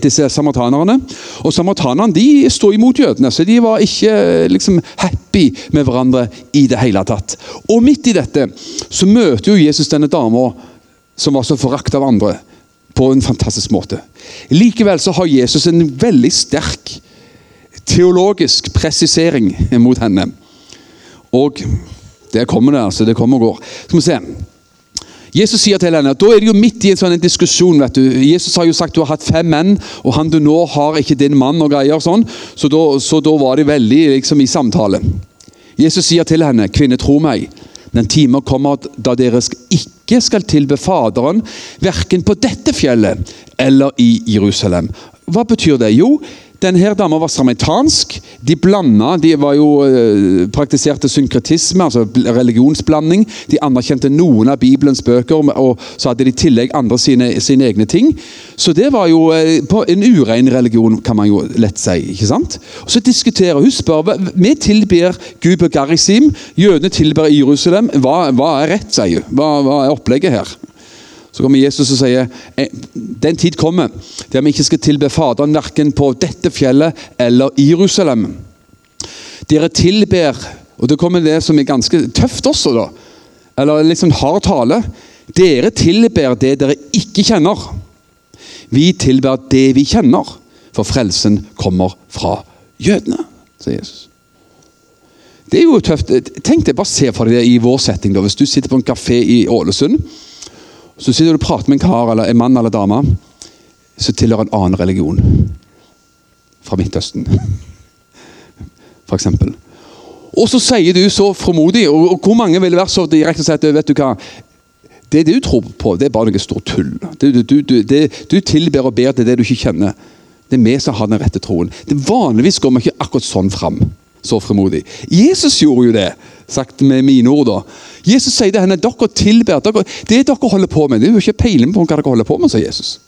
disse samaritanerne. Og samaritanerne de sto imot jødene, så de var ikke liksom happy med hverandre i det hele tatt. Og midt i dette så møter jo Jesus denne dama som var så forakt av andre på en fantastisk måte. Likevel så har Jesus en veldig sterk teologisk presisering mot henne. Og der kommer det, altså. Det kommer og går. Skal vi se. Jesus sier til henne, Da er det jo midt i en sånn diskusjon. vet du. Jesus har jo sagt du har hatt fem menn, og han du nå har, ikke din mann. og greier sånn. Så da, var de veldig liksom, i samtale. Jesus sier til henne, kvinne, tro meg. Den timer kommer da dere ikke skal tilbe Faderen, verken på dette fjellet eller i Jerusalem. Hva betyr det? Jo, denne dama var samaritansk. De blanda, de var jo eh, praktiserte synkretisme, altså religionsblanding. De anerkjente noen av Bibelens bøker, og så hadde de i tillegg andre sine, sine, egne ting. Så det var jo eh, en urein religion, kan man jo lett si. ikke sant? Og Så diskuterer hun spør, Vi tilber Gud på Garisim, jødene tilber i Jerusalem. Hva, hva er rett, sier hun. Hva, hva er opplegget her? Så kommer Jesus og sier «Eh, den tid kommer der vi ikke skal tilbe Faderen verken på dette fjellet eller i Jerusalem. Dere tilber Og det kommer det som er ganske tøft også, da. Eller litt sånn hard tale. Dere tilber det dere ikke kjenner. Vi tilber det vi kjenner, for frelsen kommer fra jødene, sier Jesus. Det er jo tøft. Tenk deg, Bare se for deg det i vår setting. da. Hvis du sitter på en kafé i Ålesund så sitter du og prater med en kar eller en mann eller dame som tilhører en annen religion. Fra Midtøsten, f.eks. Og så sier du så fromodig, og, og hvor mange vil være så direkte og si at vet du hva, det du tror på, det er bare noe stort tull. Du, du, du, det, du tilber og ber til det du ikke kjenner. Det er vi som har den rette troen. Det Vanligvis går vi ikke akkurat sånn fram. Så fremodig. Jesus gjorde jo det, sagt med mine ord. da. Jesus sier til henne dere tilber dere, det dere holder på med. Det er jo ikke peiling på hva dere holder på med, sier Jesus.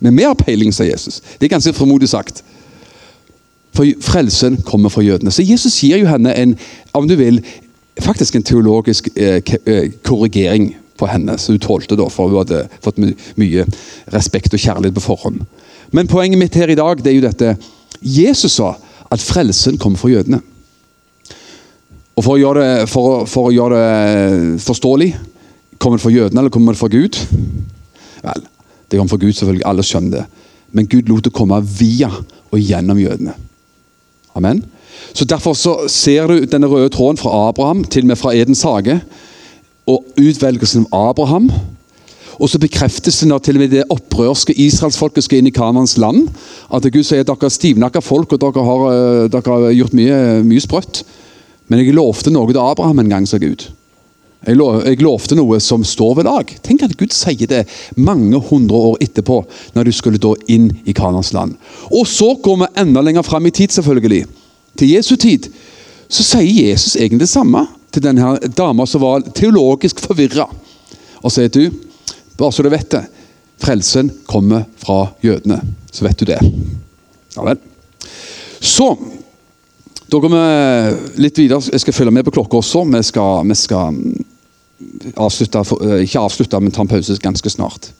Men vi har peiling, sier Jesus. Det er ganske fremodig sagt. For frelsen kommer fra jødene. Så Jesus gir jo henne en om du vil, faktisk en teologisk eh, eh korrigering på henne, som hun tålte, da, for hun hadde fått mye respekt og kjærlighet på forhånd. Men poenget mitt her i dag det er jo dette. Jesus sa at frelsen kommer fra jødene. Og For å gjøre det, for, for å gjøre det forståelig Kommer det fra jødene, eller kommer det fra Gud? Vel, det kommer fra Gud, selvfølgelig. Alle skjønner det. Men Gud lot det komme via og gjennom jødene. Amen. Så Derfor så ser du denne røde tråden fra Abraham til og med fra Edens hage. Og utvelgelsen av Abraham. Og så bekreftes det når til og med det opprørske israelsfolket skal inn i Kanans land. At Gud sier at dere er stivnakka folk, og dere har, eh, dere har gjort mye, mye sprøtt. Men jeg lovte noe til Abraham en gang, sa Gud. Jeg, lov, jeg lovte noe som står ved lag. Tenk at Gud sier det mange hundre år etterpå, når du skulle da inn i Kanans land. Og så går vi enda lenger fram i tid, selvfølgelig. Til Jesu tid. Så sier Jesus egentlig det samme til denne dama som var teologisk forvirra. Og sier du, bare så du vet det, frelsen kommer fra jødene. Så vet du det. Ja vel. Så da går vi litt videre. Jeg skal følge med på klokka også. Vi skal, vi skal avslutte, eh, ikke avslutte, men ta en pause ganske snart.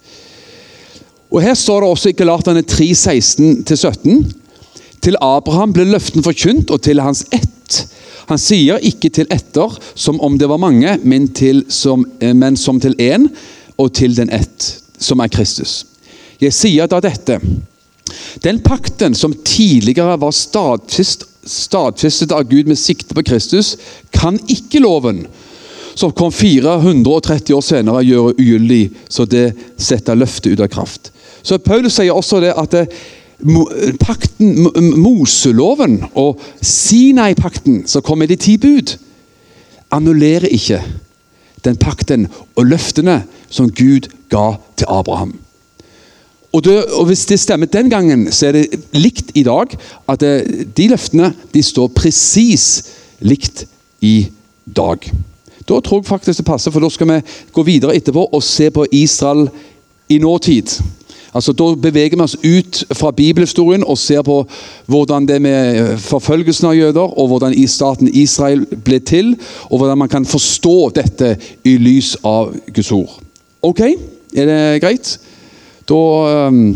Og Her står det også i Galatane 3, 16-17. Til Abraham ble løften forkynt, og til hans ett. Han sier ikke til etter som om det var mange, men, til som, eh, men som til én, og til den ett, som er Kristus. Jeg sier da dette. Den pakten som tidligere var stadfest stadfestet av Gud med sikte på Kristus, kan ikke loven, som kom 430 år senere, gjøre ugyldig, så det setter løftet ut av kraft. Så Paulus sier også det at det, pakten, Moseloven og Sinai-pakten, som kom med de ti bud, annullerer ikke den pakten og løftene som Gud ga til Abraham. Og, det, og, Hvis det stemmer den gangen, så er det likt i dag. At det, eh, de løftene de står presis likt i dag. Da tror jeg faktisk det passer, for da skal vi gå videre etterpå og se på Israel i nåtid. Altså, Da beveger vi oss ut fra bibelhistorien og ser på hvordan det med forfølgelsen av jøder, og hvordan staten Israel ble til, og hvordan man kan forstå dette i lys av Guds ord. Ok, er det greit? Da ehm,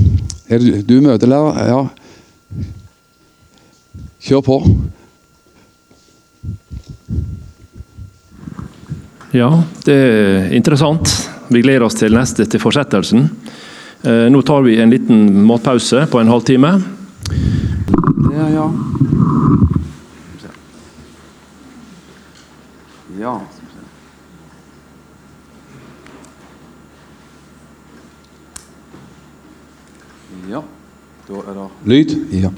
er det du møtelærer. Ja. Kjør på. Ja, det er interessant. Vi gleder oss til neste, til fortsettelsen. Eh, nå tar vi en liten matpause på en halvtime. Ja, ja. Ja. Ja, da er det lyd. Ja.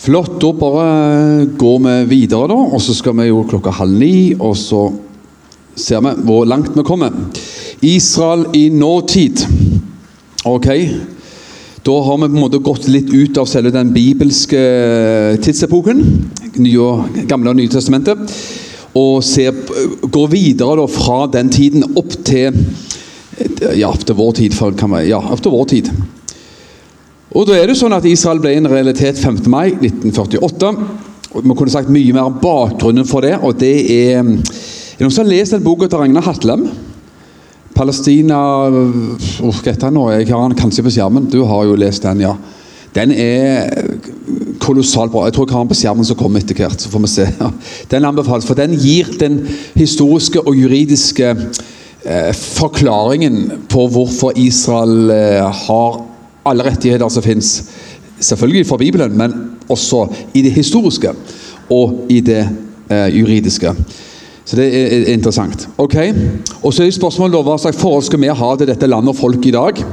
Flott. Da bare går vi videre, da. Og så skal vi jo klokka halv ni, og så ser vi hvor langt vi kommer. Israel i nåtid. Ok. Da har vi på en måte gått litt ut av selve den bibelske tidsepoken. Nye gamle og Nye testamentet. Og ser, går videre da fra den tiden opp til ja, opp til vår tid. For, ja, opp til vår tid. Og da er det sånn at Israel ble en realitet 5. mai 1948. Og Vi kunne sagt mye mer om bakgrunnen for det. og det Er, er det noen som har lest den boka til Ragnar Hatlem? Palestina oh, nå? Jeg har den kanskje på skjermen. Du har jo lest den, ja. Den er kolossalt bra. Jeg tror jeg har den på skjermen som kommer etter hvert. så får vi se. Den anbefales, for den gir den historiske og juridiske eh, forklaringen på hvorfor Israel eh, har alle rettigheter som fins. Selvfølgelig for Bibelen, men også i det historiske og i det eh, juridiske. Så det er, er interessant. Ok, Og så er spørsmålet hva slags forhold skal vi ha til dette landet og folk i dag?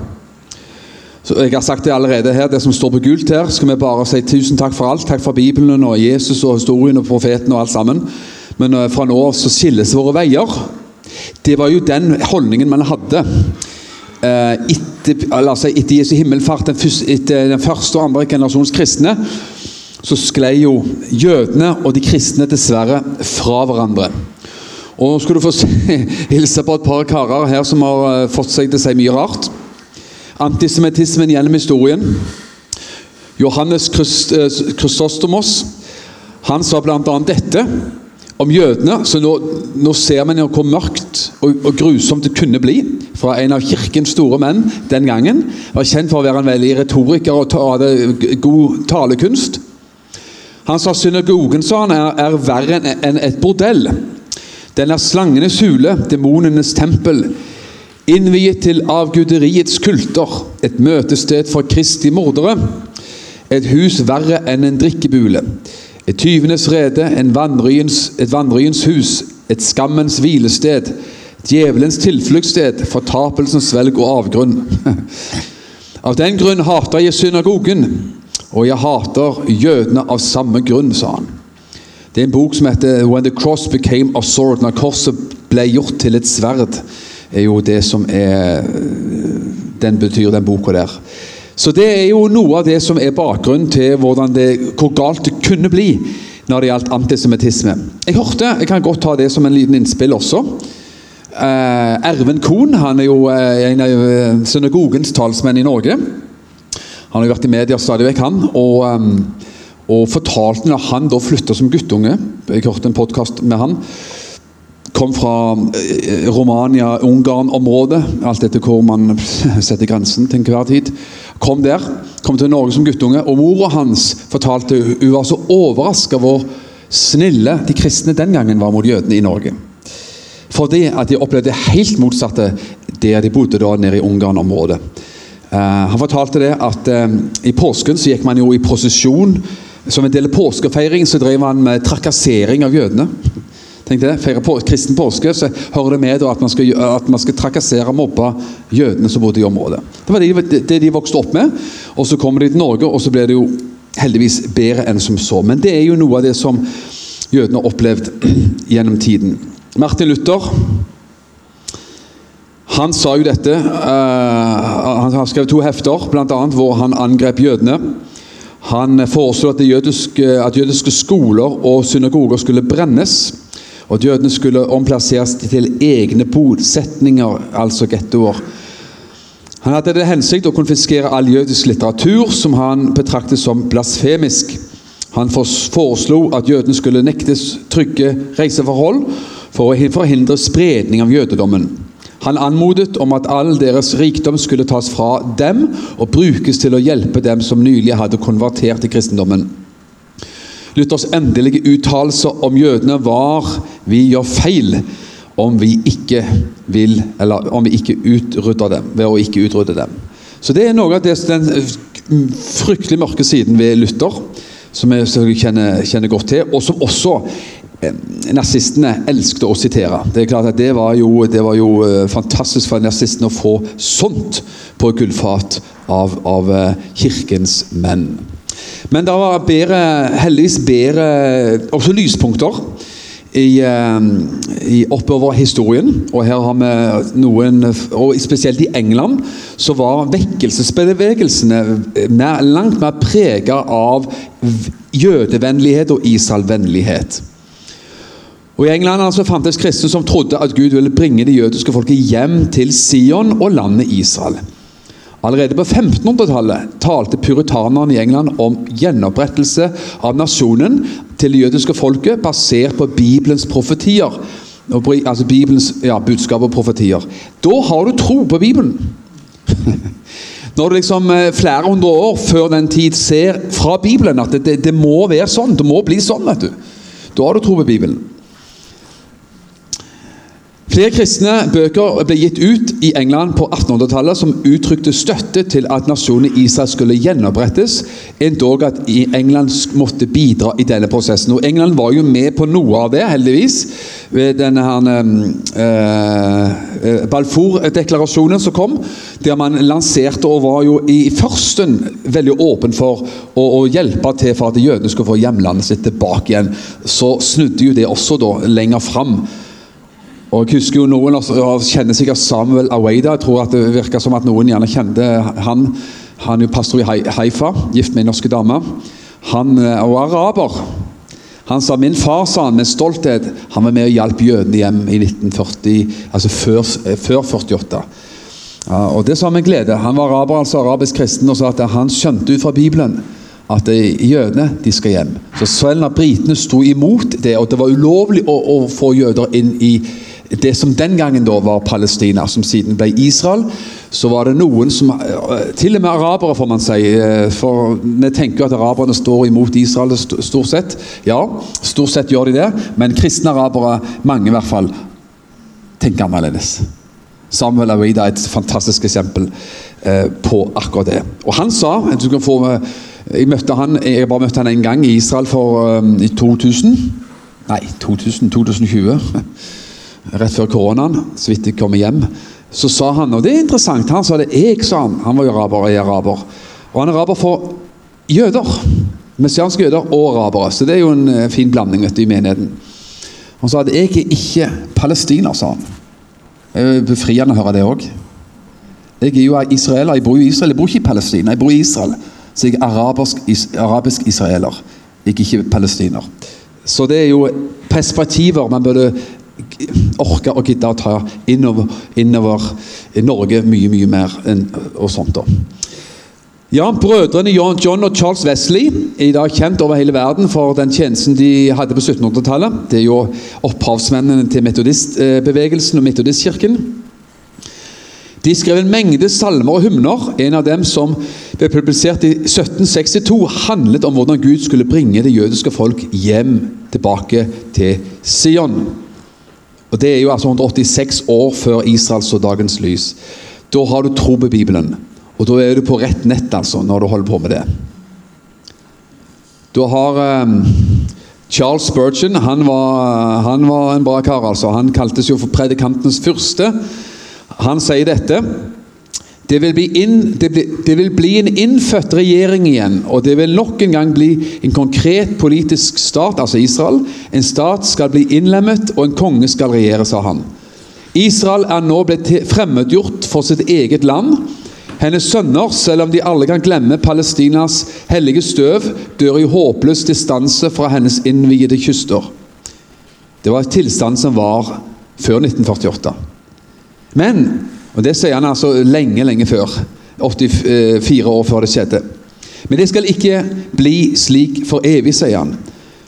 Så Jeg har sagt det allerede her, det som står på gult her, skal vi bare si tusen takk for alt. Takk for Bibelen og Jesus og historien og profeten og alt sammen. Men uh, fra nå av så skilles våre veier. Det var jo den holdningen man hadde etter, altså etter Jesu himmelfart, den første, etter den første og andre generasjons kristne. Så sklei jo jødene og de kristne dessverre fra hverandre. Og nå skal du få hilse på et par karer her som har uh, fått seg til å si mye rart. Antisemittismen gjennom historien. Johannes Kristostomos han sa bl.a. dette om jødene. Så nå, nå ser man hvor mørkt og, og, grusomt det kunne bli. Fra en av kirkens store menn den gangen. Var kjent for å være en veldig retoriker og hadde god talekunst. Han sa synagogen sa han, er, er verre enn et bordell. Den er slangenes hule, demonenes tempel. Innviet til avguderiets kulter, et møtested for Kristi mordere. Et hus verre enn en drikkebule. Et tyvenes rede, vandringens, et vandringens hus, et skammens hvilested. Djevelens tilfluktssted, fortapelsens svelg og avgrunn. Av den grunn hater jeg synagogen, og jeg hater jødene av samme grunn, sa han. Det er en bok som heter 'When the Cross Became a Sword'. Når korset ble gjort til et sverd, er jo det som er Den betyr den boka der. Så det er jo noe av det som er bakgrunnen til det, hvor galt det kunne bli når det gjaldt antisemittisme. Jeg hørte, jeg kan godt ta det som en liten innspill også. Eh, Erven Kohn han er jo eh, en av uh, synagogens talsmenn i Norge. Han har jo vært i media stadig vekk, han. og um, og fortalte når han da flytta som guttunge Jeg hørte en podkast med han. Kom fra eh, Romania-Ungarn-området, alt etter hvor man setter grensen til enhver tid. Kom der, kom til Norge som guttunge, og mora hans fortalte hun var så overraska hvor snille de kristne den gangen var mot jødene i Norge. Fordi at de opplevde helt motsatte der de bodde da nede i Ungarn-området. Uh, han fortalte det at uh, i påsken så gikk man jo i prosesjon som en del av påskefeiring så drev han med trakassering av jødene. Tenk det, Feire på, kristen påske, så hører det med at man, skal, at man skal trakassere og mobbe jødene som bodde i området. Det var det, det de vokste opp med. Og så kommer de til Norge, og så blir det jo heldigvis bedre enn som så. Men det er jo noe av det som jødene har opplevd gjennom tiden. Martin Luther han sa jo dette. Uh, han har skrevet to hefter, bl.a. hvor han angrep jødene. Han foreslo at, at jødiske skoler og synagoger skulle brennes. Og jødene skulle omplasseres til egne bosetninger, altså gettoer. Han hadde det hensikt å konfiskere all jødisk litteratur som han betraktet som blasfemisk. Han foreslo at jødene skulle nektes trygge reiseforhold for å forhindre spredning av jødedommen. Han anmodet om at all deres rikdom skulle tas fra dem og brukes til å hjelpe dem som nylig hadde konvertert til kristendommen. Luthers endelige uttalelse om jødene var vi gjør feil om vi ikke vil, eller om vi ikke utrydder dem, ved å ikke utrydde dem. Så Det er noe av det, den fryktelig mørke siden ved Luther, som jeg kjenner, kjenner godt til, og som også Eh, nazistene elsket å sitere. Det er klart at det var jo, det var jo eh, fantastisk for nazistene å få sånt på gullfat av, av eh, kirkens menn. Men det var bedre, heldigvis bedre også lyspunkter i, eh, i, oppover historien. Og her har vi noen og Spesielt i England så var vekkelsesbevegelsene mer, langt mer prega av jødevennlighet og Israel-vennlighet. Og I England altså fantes kristne som trodde at Gud ville bringe det jødiske folket hjem til Sion og landet Israel. Allerede på 1500-tallet talte puritanerne i England om gjenopprettelse av nasjonen til det jødiske folket basert på Bibelens profetier. Altså Bibelens ja, budskap og profetier. Da har du tro på Bibelen! Når du liksom eh, flere hundre år før den tid ser fra Bibelen at det, det, det må være sånn, det må bli sånn, vet du. Da har du tro på Bibelen. Flere kristne bøker ble gitt ut i England på 1800-tallet som uttrykte støtte til at nasjonen Israel skulle gjenopprettes, endog at England måtte bidra i denne prosessen. Og England var jo med på noe av det, heldigvis, ved denne her, uh, Balfour-deklarasjonen som kom, der man lanserte og var jo i førsten veldig åpen for å, å hjelpe til for at jødene skulle få hjemlandet sitt tilbake igjen. Så snudde jo det også da lenger fram. Og jeg husker jo Noen kjenner sikkert Samuel Aweida. Jeg tror at Det virker som at noen gjerne kjente han. Han er jo pastor i Haifa, gift med en norsk dame. Han eh, og araber. Han sa min far sa han med stolthet han var med og hjalp jødene hjem i 1940, altså før, eh, før 48. Ja, og Det sa med glede. Han var araber, altså arabisk kristen, og sa at han skjønte ut fra Bibelen at jødene de skal hjem. Så Selv når britene sto imot det, og det var ulovlig å, å få jøder inn i det som den gangen da var Palestina, som siden ble Israel, så var det noen som eh, Til og med arabere, får man si. Eh, for vi tenker at araberne står imot Israel stort sett. Ja, stort sett gjør de det, men kristne arabere, mange i hvert fall, tenker annerledes. Samuel Awida er et fantastisk eksempel eh, på akkurat det. Og han sa få jeg han, jeg bare møtte han en gang i Israel for i 2000. Nei, 2000, 2020 rett før koronaen, så vidt jeg kommer hjem, så sa han Og det er interessant. Han sa det. Jeg, sa han. Han var jo araber, og jeg er araber. Og han er araber for jøder. Messianske jøder og arabere. Så det er jo en uh, fin blanding vet du, i menigheten. Han sa at jeg er ikke palestiner, sa han. Det er befriende å høre det òg. Jeg er jo israeler. Jeg bor jo i Israel. Jeg bor ikke i Palestina, jeg bor i Israel. Så jeg er arabisk, is, arabisk. Jeg er ikke palestiner. Så det er jo perspektiver man burde orke og gidde å ta innover, innover Norge mye, mye mer enn og sånt. da. Ja, Brødrene John, John og Charles Wesley er i dag kjent over hele verden for den tjenesten de hadde på 1700-tallet. Det er jo opphavsmennene til metodistbevegelsen og metodistkirken. De skrev en mengde salmer og hymner. En av dem som ble publisert i 1762, handlet om hvordan Gud skulle bringe det jødiske folk hjem tilbake til Sion. Og Det er jo altså 186 år før Israel så dagens lys. Da har du tro på Bibelen. Og da er du på rett nett altså, når du holder på med det. Du har um, Charles Spurgeon. Han var, han var, en bra kar. altså. Han kaltes jo for predikantens fyrste. Han sier dette det vil, inn, det, bli, det vil, bli, en innfødt regjering igjen, og det vil nok en gang bli en konkret politisk stat, altså Israel. En stat skal bli innlemmet, og en konge skal regjere, sa han. Israel er nå blitt fremmedgjort for sitt eget land. Hennes sønner, selv om de alle kan glemme Palestinas hellige støv, dør i håpløs distanse fra hennes innviede kyster. Det var et tilstand som var før 1948. Men og Det sier han altså lenge, lenge før. 84 år før det skjedde. Men det skal ikke bli slik for evig, sier han.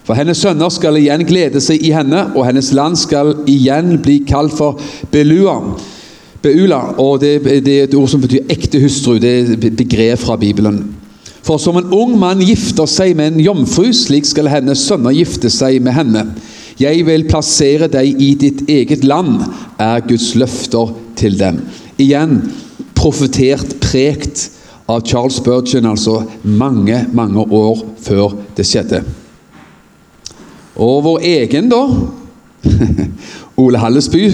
For hennes sønner skal igjen glede seg i henne, og hennes land skal igjen bli kalt for Belua. Beula, og det, det er et ord som betyr ekte hustru. Det er et begrep fra Bibelen. For som en ung mann gifter seg med en jomfru, slik skal hennes sønner gifte seg med henne. Jeg vil plassere deg i ditt eget land, er Guds løfter til dem. Igjen profetert, prekt av Charles Spurgeon, altså mange, mange år før det skjedde. Og vår egen, da Ole Hallesby.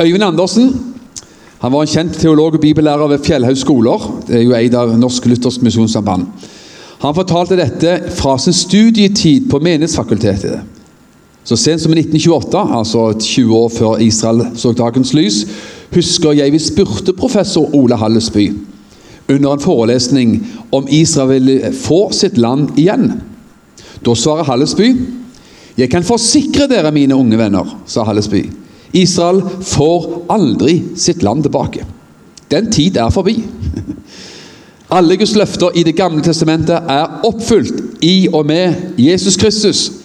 Øyvind Andersen. Han var en kjent teolog og bibellærer ved Fjellhaug skoler. Det er jo eid av Norsk Luthersk Misjonssamband. Han fortalte dette fra sin studietid på Menighetsfakultetet. Så sent som i 1928, altså 20 år før Israel så dagens lys, husker jeg vi spurte professor Ole Hallesby under en forelesning om Israel ville få sitt land igjen. Da svarer Hallesby jeg kan forsikre dere, mine unge venner, sa Hallesby. Israel får aldri sitt land tilbake. Den tid er forbi. Alle Guds løfter i Det gamle testamentet er oppfylt i og med Jesus Kristus.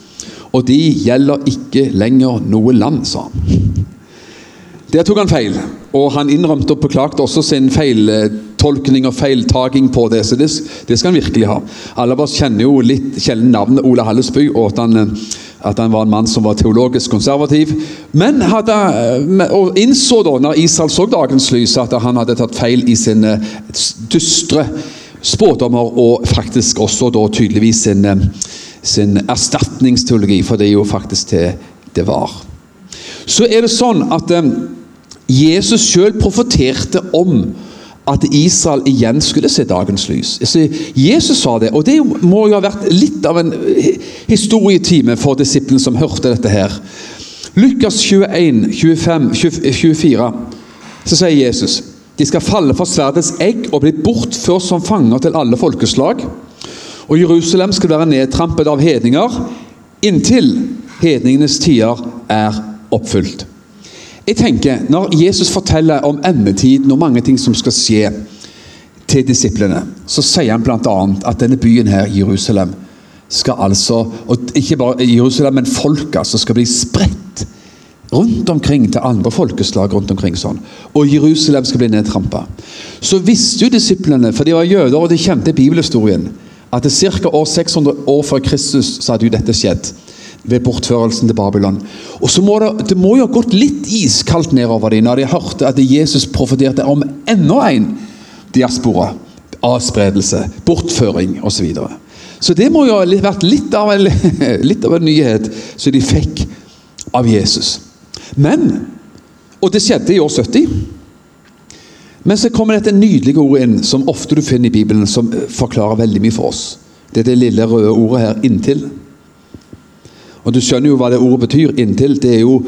Og de gjelder ikke lenger noe land, sa han. Der tok han feil, og han innrømte og beklagte også sin feiltolkning og feiltaking på det. Så det, det skal han virkelig ha. Alle av oss kjenner jo litt kjenner navnet Ola Hallesby, og at han, at han, var en mann som var teologisk konservativ. Men hadde, og innså da, når Israel så dagens lys, at han hadde tatt feil i sine dystre spådommer, og faktisk også da tydeligvis sin, sin erstatningsteologi, for det er jo faktisk det det var. Så er det sånn at Jesus sjøl profeterte om at Israel igjen skulle se dagens lys. Så Jesus sa det, og det må jo ha vært litt av en historietime for disiplene som hørte dette her. Lukas 21, 25, 24, så sier Jesus de skal falle for sverdets egg og bli bortført som fanger til alle folkeslag. Og Jerusalem skal være nedtrampet av hedninger inntil hedningenes tider er oppfylt. Jeg tenker, Når Jesus forteller om endetiden og mange ting som skal skje til disiplene, så sier han bl.a. at denne byen her, Jerusalem, skal altså og Ikke bare Jerusalem, men folka som skal bli spredt rundt omkring til andre folkeslag. rundt omkring sånn. Og Jerusalem skal bli nedtrampa. Så visste jo disiplene, for de var jøder og de kjente bibelhistorien, at det ca. år 600 år før Kristus så hadde jo dette skjedd ved bortførelsen til Babylon. Og så må det, det må jo ha gått litt iskaldt nedover dem når de hørte at Jesus profeterte om enda en diaspora. Avspredelse, bortføring osv. Så, videre. så det må jo ha vært litt av, en, litt av en nyhet som de fikk av Jesus. Men Og det skjedde i år 70. Men så kommer dette nydelige ordet inn, som ofte du finner i Bibelen, som forklarer veldig mye for oss. Det er det lille røde ordet her 'inntil'. Og Du skjønner jo hva det ordet betyr. Inntil det er jo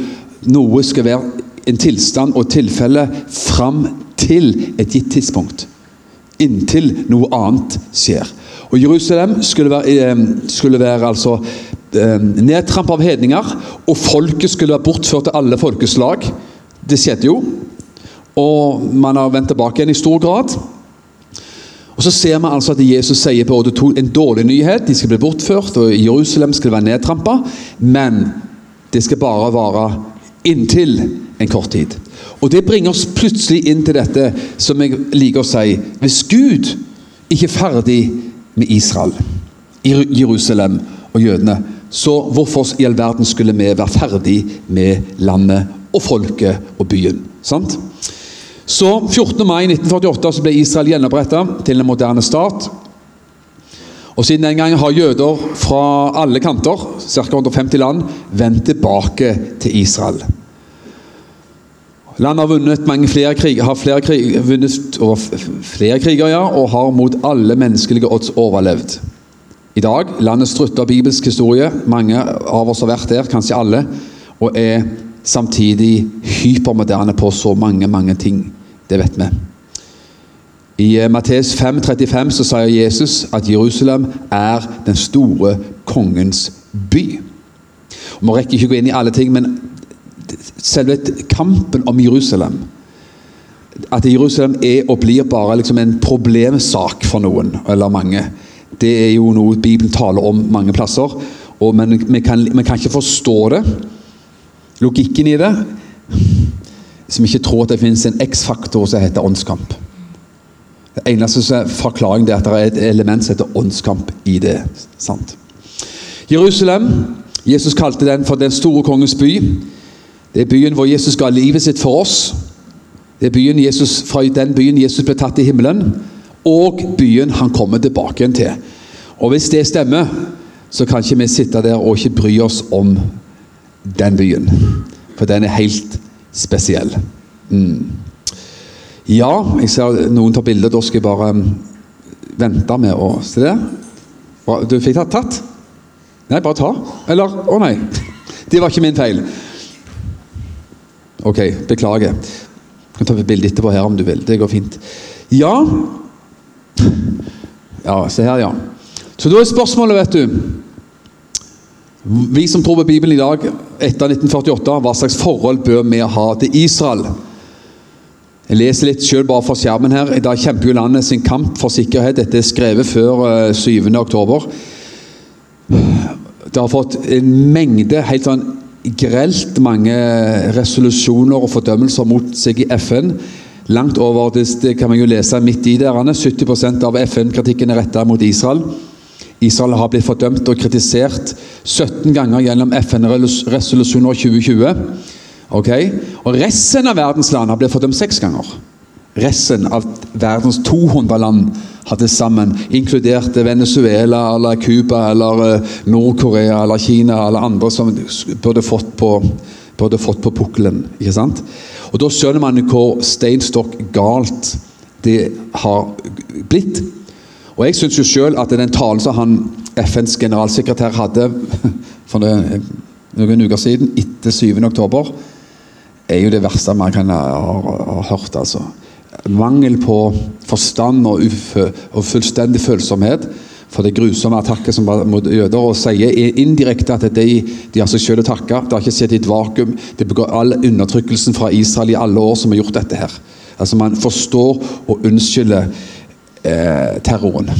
noe skal være en tilstand og tilfelle fram til et gitt tidspunkt. Inntil noe annet skjer. Og Jerusalem skulle være, eh, skulle være altså eh, nedtrampa av hedninger, og folket skulle være bortført til alle folkeslag. Det skjedde jo. Og man har vendt tilbake igjen i stor grad. Og Så ser vi altså at Jesus sier både to, en dårlig nyhet, de skal bli bortført, og Jerusalem skal være nedtrampa, men det skal bare vare inntil en kort tid. Og Det bringer oss plutselig inn til dette som jeg liker å si Hvis Gud ikke er ferdig med Israel, Jerusalem og jødene, så hvorfor i all verden skulle vi være ferdig med landet og folket og byen? Sant? Så 14. mai 1948 så ble Israel gjenoppretta til en moderne stat. Og Siden den gang har jøder fra alle kanter, ca. 150 land, vendt tilbake til Israel. Landet har vunnet mange flere kriger, har flere, krig, vunnet flere kriger ja, og har mot alle menneskelige odds overlevd. I dag landet strutter bibelsk historie. Mange av oss har vært der, kanskje alle. Og er samtidig hypermoderne på så mange, mange ting. Det vet vi. I Mattes Matteus 5,35 så sier Jesus at Jerusalem er den store kongens by. Og Vi rekker ikke gå inn i alle ting, men selve kampen om Jerusalem At Jerusalem er og blir bare liksom en problemsak for noen, eller mange, det er jo noe Bibelen taler om mange plasser. Men vi kan, vi kan ikke forstå det, logikken i det som ikke tror at det finnes en X-faktor som heter åndskamp. Det eneste forklaringen er at det er et element som heter åndskamp i det. sant? Jerusalem, Jesus kalte den for den store kongens by. Det er byen hvor Jesus ga livet sitt for oss. Det er byen Jesus, fra den byen Jesus ble tatt i himmelen, og byen han kommer tilbake igjen til. Og Hvis det stemmer, så kan ikke vi sitte der og ikke bry oss om den byen. For den er helt spesiell. Mm. Ja, jeg ser noen tar bilde. Da skal jeg bare um, vente med å Se det. Du fikk tatt? tatt? Nei, bare ta. Eller Å nei. Det var ikke min feil. Ok, beklager. Du kan ta et bilde etterpå her om du vil. Det går fint. Ja Ja, se her, ja. Så da er spørsmålet, vet du Vi som tror på Bibelen i dag, etter 1948, hva slags forhold bør vi ha til Israel? Jeg leser litt selv bare fra skjermen her. I dag kjemper jo landet sin kamp for sikkerhet. Dette er skrevet før 7. Eh, oktober. Det har fått en mengde helt sånn grelt mange resolusjoner og fordømmelser mot seg i FN. Langt over det kan man jo lese midt i der. 70% av FN-kritikken er retta mot Israel. Israel har blitt fordømt og kritisert 17 ganger gjennom FN-resolusjoner 2020. Okay? Og Resten av verdens land har blitt fordømt seks ganger. Resten av verdens 200 land hadde sammen, inkludert Venezuela eller Cuba eller eh, Nord-Korea eller Kina eller andre som burde fått på, burde fått på pukkelen. ikke sant? Og Da skjønner man hvor steinstokk galt det har blitt. Og Jeg syns jo selv at den talen som han, FNs generalsekretær hadde for det, noen uker siden, etter 7. oktober, er jo det verste man kan ha, hørt. altså mangel på forstand og, og fullstendig følsomhet for det grusomme attakket som var mot jøder, og sier indirekte at de, de har seg selv å takke. Det har ikke skjedd i et vakuum. Det begår all undertrykkelsen fra Israel i alle år som har gjort dette her. Altså Man forstår og unnskylder eh, terroren.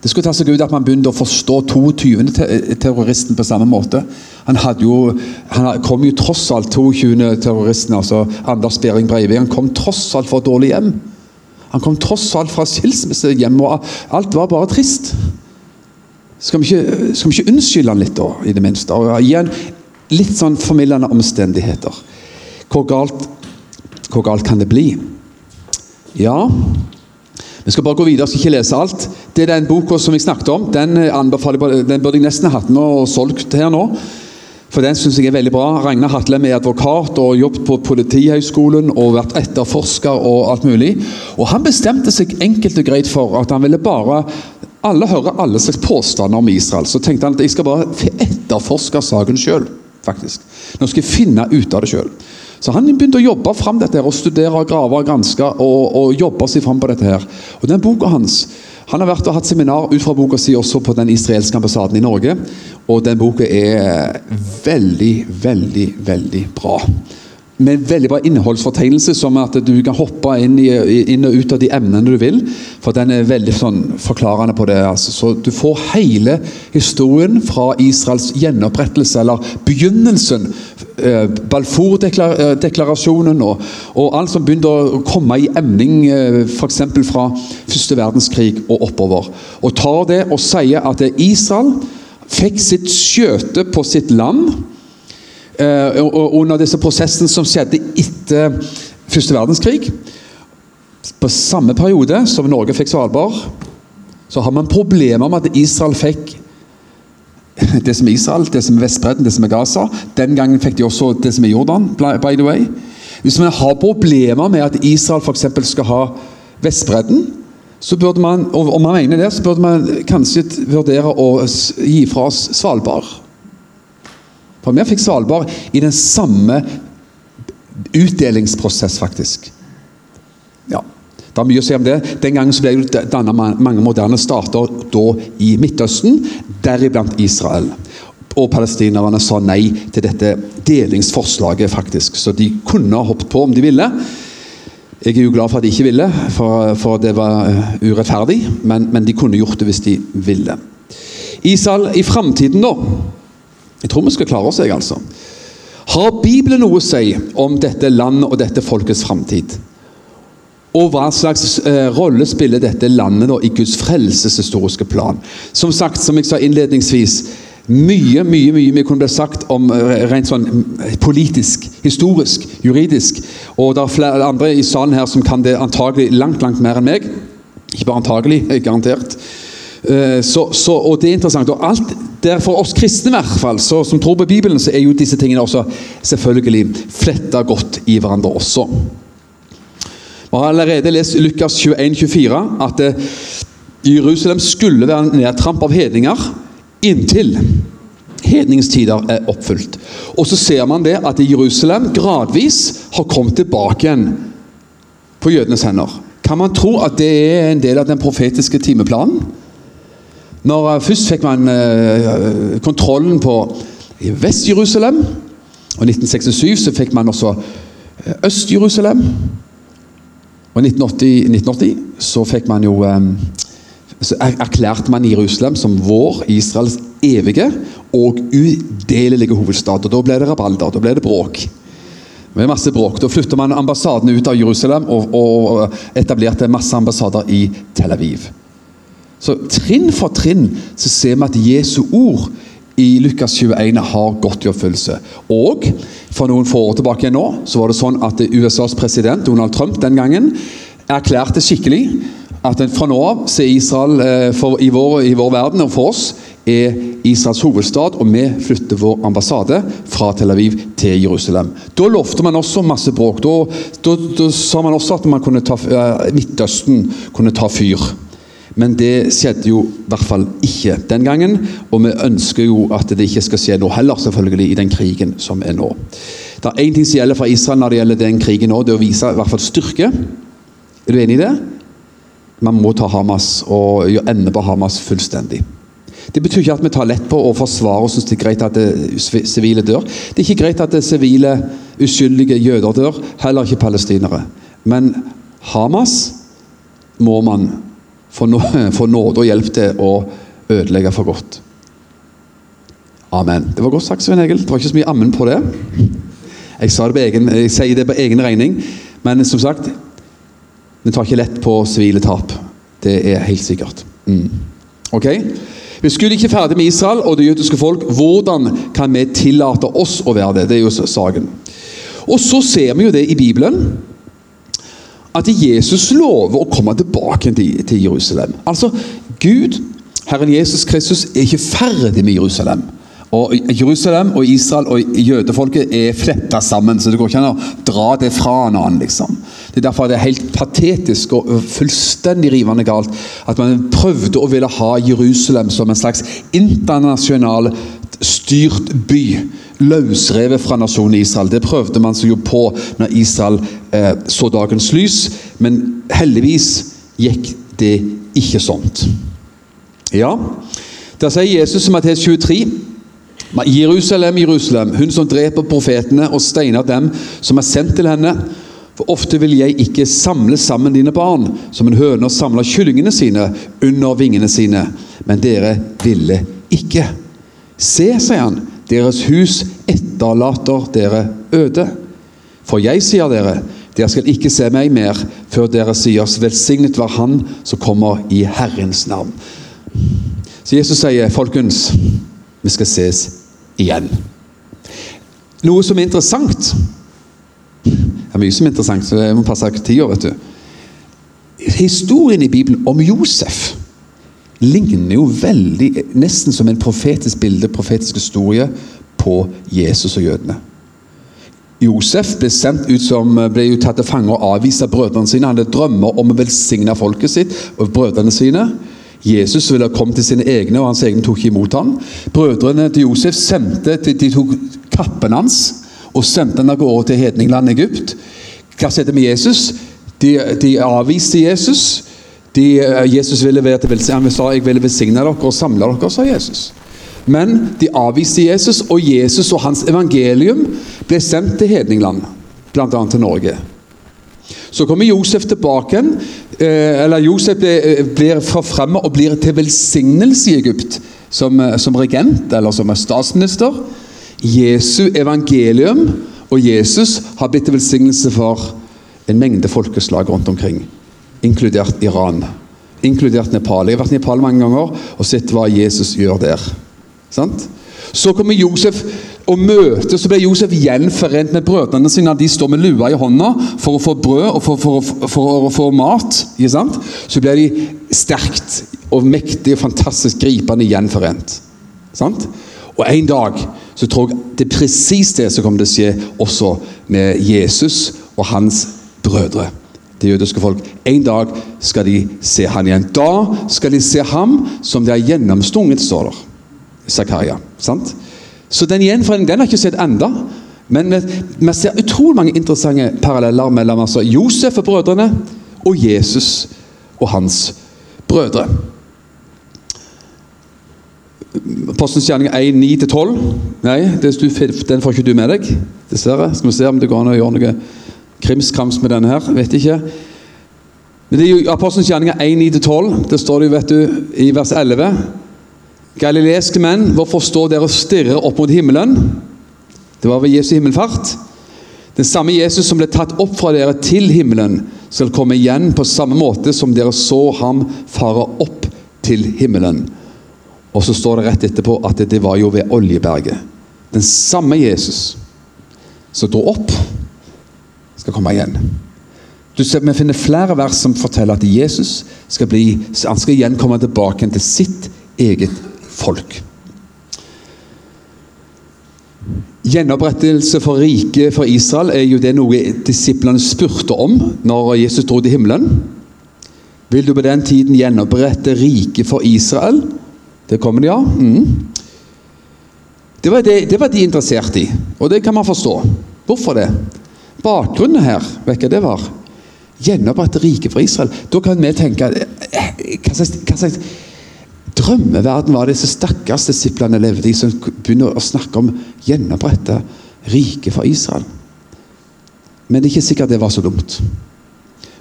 Det skulle ta seg ut at man begynte å forstå 22. terroristen på samme måte. Han, jo, han kom jo tross alt 22. terroristen, altså Anders Behring Breivik, han kom tross alt fra et dårlig hjem. Han kom tross alt fra skilsmissehjem, og alt var bare trist. Skal vi ikke, skal vi ikke unnskylde han litt, da, i det minste? Og gi han litt sånn formildende omstendigheter. Hvor galt, hvor galt kan det bli? Ja, vi skal bare gå videre, skal ikke lese alt. Det er den boka som jeg snakket om. Den, eh, den burde jeg nesten hatt med og solgt her nå. For den syns jeg er veldig bra. Ragna Hatlem er advokat og jobbet på Politihøgskolen og vært etterforsker og alt mulig. Og Han bestemte seg enkelt og greit for at han ville bare Alle hører alle slags påstander om Israel. Så tenkte han at jeg skal bare etterforske saken sjøl. Nå skal jeg finne ut av det sjøl. Så han begynte å jobbe fram dette her, og studere, grave og granske og, og jobbe seg fram på dette. her. Og den boka hans, Han har vært og hatt seminar ut fra boka si også på den israelske ambassaden i Norge. Og den boka er veldig, veldig, veldig bra med veldig bra innholdsfortegnelse, som at du kan hoppe inn, i, inn, og ut av de emnene du vil. For den er veldig sånn forklarende på det. Altså. Så Du får hele historien fra Israels gjenopprettelse, eller begynnelsen. Eh, Balfour-deklarasjonen og, og, alt som begynte å komme i emning, eh, f.eks. fra første verdenskrig og oppover. Og tar det og sier at Israel fikk sitt skjøte på sitt land under disse prosessene som skjedde etter første verdenskrig. På samme periode som Norge fikk Svalbard, så har man problemer med at Israel fikk det som er Israel, det som er Vestbredden, det som er Gaza. Den gangen fikk de også det som er Jordan. by the way. Hvis man har problemer med at Israel f.eks. skal ha Vestbredden, så burde man, og om man mener det, så burde man kanskje vurdere å gi fra oss Svalbard. For vi fikk Svalbard i den samme utdelingsprosess, faktisk. Ja, det er mye å si om det. Den gangen ble det dannet mange moderne stater da i Midtøsten, deriblant Israel. Og palestinerne sa nei til dette delingsforslaget, faktisk. Så de kunne ha hoppet på om de ville. Jeg er jo glad for at de ikke ville, for, for det var eh, urettferdig. Men, men de kunne gjort det hvis de ville. Israel i framtiden, da jeg tror vi skal klare oss, jeg, altså. Har Bibelen noe å si om dette landet og dette folkets framtid? Og hva slags eh, rolle spiller dette landet da, i Guds frelseshistoriske plan? Som sagt, som jeg sa innledningsvis, mye mye, mye, mye kunne blitt sagt om eh, rent sånn eh, politisk, historisk, juridisk. Og det er flere andre i salen her som kan det antagelig langt, langt mer enn meg. Ikke bare antagelig, garantert. Eh, så, så, og det er interessant. og alt der For oss kristne, i hvert fall, så, som tror på Bibelen, så er jo disse tingene også selvfølgelig fletta godt i hverandre også. Vi har allerede lest Lukas 21, 24, at eh, Jerusalem skulle være nedtramp av hedninger inntil hedningstider er oppfylt. Og så ser man det at Jerusalem gradvis har kommet tilbake igjen på jødenes hender. Kan man tro at det er en del av den profetiske timeplanen? Når eh, Først fikk man uh, kontrollen på Vest-Jerusalem. Og I 1967 så fikk man også Øst-Jerusalem. Og I 1980, 1980, så fikk man jo så erklærte man Jerusalem som vår, Israels evige og udelelige hovedstad. Og Da ble det rabalder, da ble det bråk. Med masse bråk. Da flytta man ambassadene ut av Jerusalem og, og, etablerte masse ambassader i Tel Aviv. Så Trinn for trinn så ser vi at Jesu ord i Lukas 21 har gått i oppfyllelse. Og for noen få år tilbake nå så var det sånn at USAs president Donald Trump den gangen erklærte skikkelig at fra nå av så er Israel eh, for, i, vår, i, vår, verden og for oss er Israels hovedstad, og vi flytter vår ambassade fra Tel Aviv til Jerusalem. Da lovte man også masse bråk. Da, da, da sa man også at man kunne ta, uh, Midtøsten kunne ta fyr. Men det skjedde jo i hvert fall ikke den gangen, og vi ønsker jo at det ikke skal skje nå heller, selvfølgelig, i den krigen som er nå. Det er én ting som gjelder for Israel når det gjelder den krigen nå, det er å vise i hvert fall styrke. Er du enig i det? Man må ta Hamas og gjøre ende på Hamas fullstendig. Det betyr ikke at vi tar lett på å forsvare og syns det er greit at sivile dør. Det er ikke greit at sivile, uskyldige jøder dør, heller ikke palestinere. Men Hamas må man få, nåde og hjelp til å ødelegge for godt. Amen. Det var godt sagt, Svein Egil. Det var ikke så mye ammen på det. Jeg, det egen, jeg sier det på egen regning, men som sagt vi tar ikke lett på sivile tap. Det er helt sikkert. Mm. Ok? Vi skulle ikke ferdig med Israel og det jødiske folk. Hvordan kan vi tillate oss å være det? Det er jo saken. Og så ser vi jo det i Bibelen. At Jesus lover å komme tilbake til, Jerusalem. Altså, Gud, Herren Jesus Kristus, er ikke ferdig med Jerusalem. Og Jerusalem og Israel og jødefolket er fletta sammen, så det går ikke an å dra det fra annen. liksom. Det er Derfor det er helt patetisk og fullstendig rivende galt at man prøvde å ville ha Jerusalem som en slags internasjonal styrt by. Løsrevet fra nasjonen Israel. Det prøvde man seg jo på når Israel eh, så dagens lys, men heldigvis gikk det ikke sånt. Ja, Der sier Jesus i Matteus 23 Jerusalem, Jerusalem, hun som dreper profetene og steiner dem som er sendt til henne. For ofte vil jeg ikke samle sammen dine barn, som en høne samler kyllingene sine under vingene sine. Men dere ville ikke. Se, sier han, deres hus etterlater dere øde. For jeg sier dere, dere skal ikke se meg mer før dere sier velsignet var Han som kommer i Herrens navn. Så Jesus sier, folkens, vi skal ses igjen. Noe som er interessant Det er mye som er interessant, så jeg må passe tida, vet du. Historien i Bibelen om Josef ligner jo veldig, nesten som en profetisk bilde, profetisk historie, på Jesus og jødene. Josef ble sendt ut som ble jo tatt til fange og avvist av brødrene sine. Han hadde drømmer om å velsigne folket sitt og brødrene sine. Jesus ville komme til sine egne, og hans egne tok imot ham. Brødrene til Josef sendte, de tok kappen hans og sendte ham av gårde til hedninglandet Egypt. Hva skjedde med Jesus? De, de avviste Jesus. De, eh, Jesus ville være til Han sa jeg ville velsigne dere og samle dere, sa Jesus. Men de avviste Jesus, og Jesus og hans evangelium ble sendt til hedningland, bl.a. til Norge. Så kommer Josef tilbake. Eh, eller Josef blir, blir forfremmet og blir til velsignelse i Egypt. Som, eh, som regent eller som statsminister. Jesu evangelium og Jesus har blitt til velsignelse for en mengde folkeslag rundt omkring. Inkludert Iran. Inkludert Nepal. Jeg har vært i Nepal mange ganger og sett hva Jesus gjør der. Sant? Så kommer Josef og møtet så ble Josef gjenforent med brødrene sine. De står med lua i hånda for å få brød og for, for, for, for å få mat. Så ble de sterkt og mektig og fantastisk gripende gjenforent. Sant? Og en dag så tror jeg det er presis det som kommer til å skje også med Jesus og hans brødre. det jødiske folk. En dag skal de se han igjen. Da skal de se ham som de har gjennomstunget, står der. Zakaria. sant? Så den gjenforeningen den har ikke sett enda. Men vi ser utrolig mange interessante paralleller mellom altså, Josef og brødrene og Jesus og hans brødre. Postens gjerning 1, 9-12. Nei, den får ikke du med deg, dessverre. Skal vi se om det går an å gjøre noe krimskrams med denne her. Vet ikke. Men det er jo Apostelens gjerninger 1, 9-12. Det står det jo, vet du, i vers 11. Galileiske menn, hvorfor står dere og stirrer opp mot himmelen? Det var ved Jesu himmelfart. Den samme Jesus som ble tatt opp fra dere til himmelen, skal komme igjen på samme måte som dere så ham fare opp til himmelen. Og så står det rett etterpå at det var jo ved Oljeberget. Den samme Jesus som dro opp, skal komme igjen. Du ser, Vi finner flere vers som forteller at Jesus skal, bli, han skal igjen komme tilbake til sitt eget folk. Gjenopprettelse for riket for Israel er jo det noe disiplene spurte om når Jesus dro til himmelen. Vil du på den tiden gjenopprette riket for Israel? Det kommer de, av. Mm. Det, var det, det var de interessert i, og det kan man forstå. Hvorfor det? Bakgrunnen her, vet hva det var? Gjenopprette riket for Israel. Da kan vi tenke eh, Hva slags, hva slags drømmeverden var disse stakkars disiplene levde i, som begynner å snakke om gjenopprette riket for Israel? Men det er ikke sikkert det var så dumt.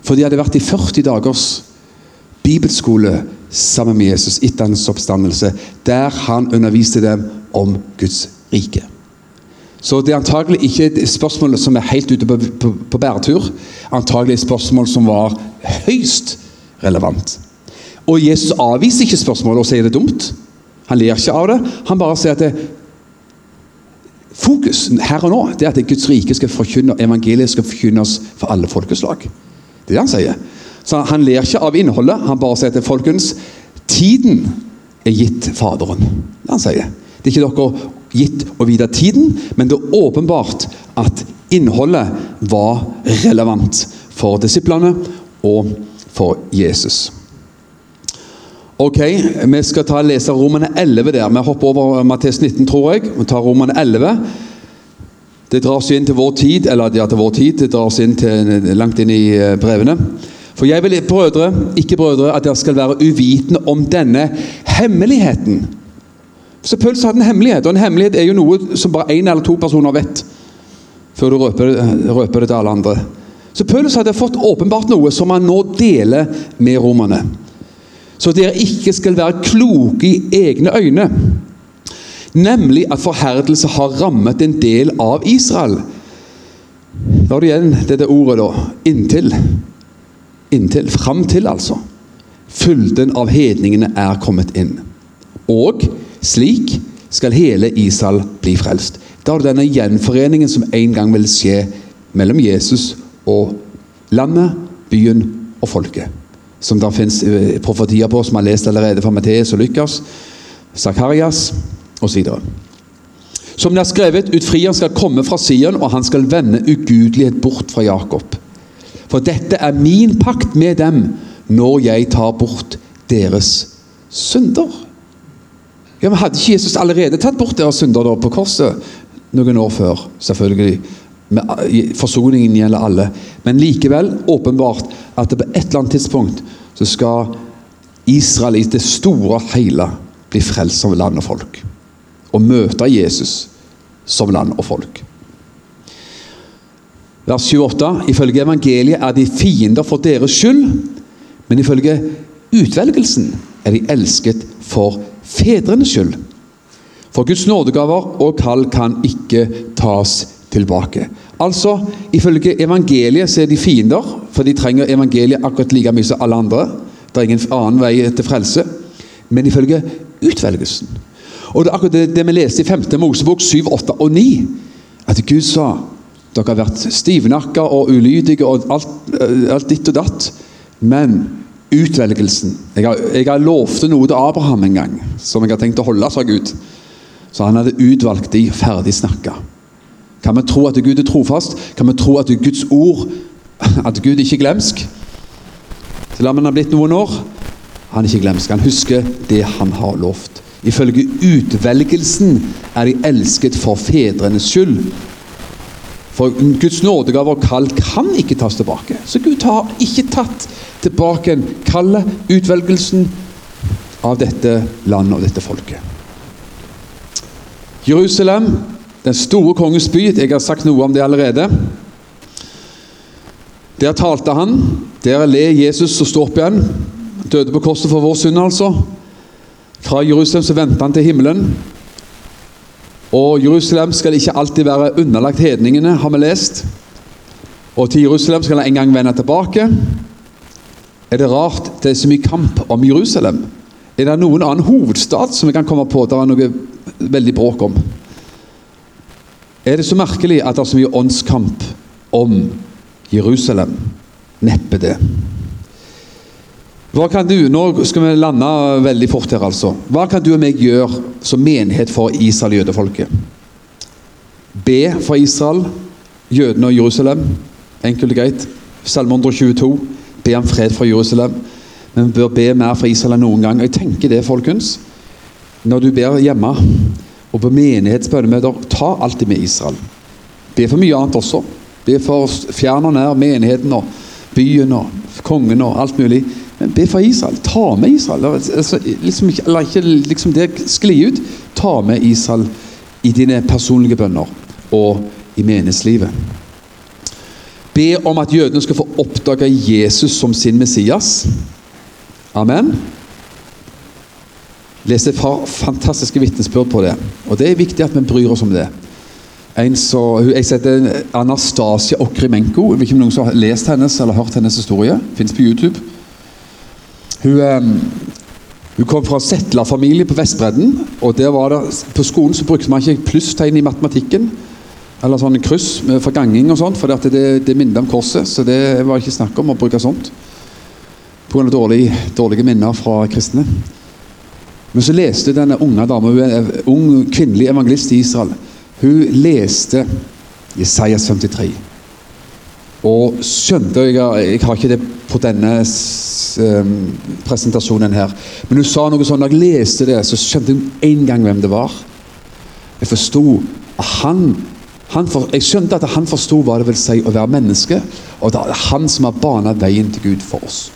For de hadde vært i 40 dagers bibelskole sammen med Jesus etter hans oppstandelse, der han underviste dem om Guds rike. Så det er antagelig ikke spørsmål som er helt ute på, på, på bæretur. Antagelig spørsmål som var høyst relevant. Og Jesus avviser ikke spørsmålet og sier det er dumt. Han ler ikke av det. Han bare sier at det, fokus her og nå det er at Guds rike skal forkynne, evangeliet skal forkynnes for alle folkeslag. Det er det han sier. Så Han ler ikke av innholdet, han bare sier til folkens tiden er gitt Faderen. Det han sier. Det er ikke dere gitt å vite tiden, men det er åpenbart at innholdet var relevant for disiplene og for Jesus. Ok, Vi skal ta lese Romane 11 der. Vi hopper over Mattes 19, tror jeg. Vi tar Romane 11. Det dras inn til vår tid, eller ja, til vår tid, det dras inn til, langt inn i eh, brevene. For jeg vil, brødre, ikke brødre, at dere skal være uvitende om denne hemmeligheten. Så Pøls hadde en hemmelighet, og en hemmelighet er jo noe som bare én eller to personer vet. Før du røper, røper det til alle andre. Så Paulus hadde fått åpenbart noe som han nå deler med romerne. Så dere ikke skal være kloke i egne øyne. Nemlig at forherdelse har rammet en del av Israel. Da har du igjen dette ordet, da. Inntil. Inntil. Fram til, altså. Fylden av hedningene er kommet inn. Og slik skal hele Israel bli frelst. Da har du denne gjenforeningen som en gang vil skje mellom Jesus og landet, byen og folket. Som det finnes eh, profetier på, som har lest allerede fra Matteus og Lukas, Zakarias osv. Som det er skrevet, utfrieren skal komme fra Sion, og han skal vende ugudelighet bort fra Jakob. For dette er min pakt med dem når jeg tar bort deres synder. Ja, men Hadde ikke Jesus allerede tatt bort deres synder da på korset noen år før? Selvfølgelig. Forsoningen gjelder alle. Men likevel åpenbart at det på et eller annet tidspunkt så skal Israel i det store og hele bli frelst som land og folk. Og møte Jesus som land og folk. Vers 28. Ifølge evangeliet er de fiender for deres skyld, men ifølge utvelgelsen er de elsket for fedrenes skyld. For Guds nådegaver og kall kan ikke tas tilbake. Altså, Ifølge evangeliet så er de fiender, for de trenger evangeliet akkurat like mye som alle andre. Det er ingen annen vei til frelse. Men ifølge utvelgelsen. Og Det er akkurat det, det vi leste i 5. Mosebok 7, 8 og 9. At Gud sa dere har vært stivnakka og ulydige og alt, eh, alt ditt og datt. Men utvelgelsen jeg har, jeg har lovte noe til Abraham en gang, som jeg har tenkt å holde, sa Gud. Så han hadde utvalgt de ferdig snakka. Kan vi tro at Gud er trofast? Kan vi tro at Guds ord at Gud ikke er glemsk. Selv om han har blitt noen år, han er ikke glemsk. Han husker det han har lovt. Ifølge utvelgelsen er de elsket for fedrenes skyld. For Guds nådegave og kall kan ikke tas tilbake. Så Gud har ikke tatt tilbake kallet, utvelgelsen, av dette landet og dette folket. Jerusalem, den store kongens by. Jeg har sagt noe om det allerede. Der talte han. Der le Jesus og står opp igjen. Døde på korset for vår synd, altså. Fra Jerusalem så vendte han til himmelen. Og Jerusalem skal ikke alltid være underlagt hedningene, har vi lest. Og til Jerusalem skal han en gang vende tilbake. Er det rart det er så mye kamp om Jerusalem? Er det noen annen hovedstad som vi kan komme på det er noe veldig bråk om? Er det så merkelig at det er så mye åndskamp om Jerusalem? Neppe det. Hva kan du, Nå skal vi lande veldig fort her, altså. Hva kan du og meg gjøre som menighet for Israel, jødefolket? Be for Israel, jødene og Jerusalem. Enkelt og greit. Salme 122. Be om fred for Jerusalem. Men vi bør be mer for Israel enn noen gang. Og Jeg tenker det, folkens. Når du ber hjemme og på menighetsbønnemøter, ta alltid med Israel. Be for mye annet også. Be for fjern og nær, menigheten og byen og kongen og alt mulig. Men be for Israel. Ta med Israel. Altså, liksom, la ikke liksom det skli ut. Ta med Israel i dine personlige bønner og i menighetslivet. Be om at jødene skal få oppdage Jesus som sin Messias. Amen. Leste par fantastiske vitnesbyrd på det. Og Det er viktig at vi bryr oss om det. En så, jeg heter Anastasia Okrimenko. Jeg vet ikke om noen som har lest hennes eller hørt hennes historie. Fins på YouTube. Hun, eh, hun kom fra settlerfamilie på Vestbredden. og det, På skolen så brukte man ikke plusstegn i matematikken. Eller sånn kryss for ganging og sånt, for det, det minnet om korset. Så det var ikke snakk om å bruke sånt pga. Dårlig, dårlige minner fra kristne. Men så leste denne unge dame, hun er ung kvinnelig evangelist i Israel, hun leste Jesaja 53. Og skjønte jeg, jeg har ikke det på denne um, presentasjonen her, men hun sa noe sånn, da jeg leste det, så skjønte hun en gang hvem det var. Jeg forsto han, han for, Jeg skjønte at han forsto hva det vil si å være menneske, og det er han som har banet veien til Gud for oss.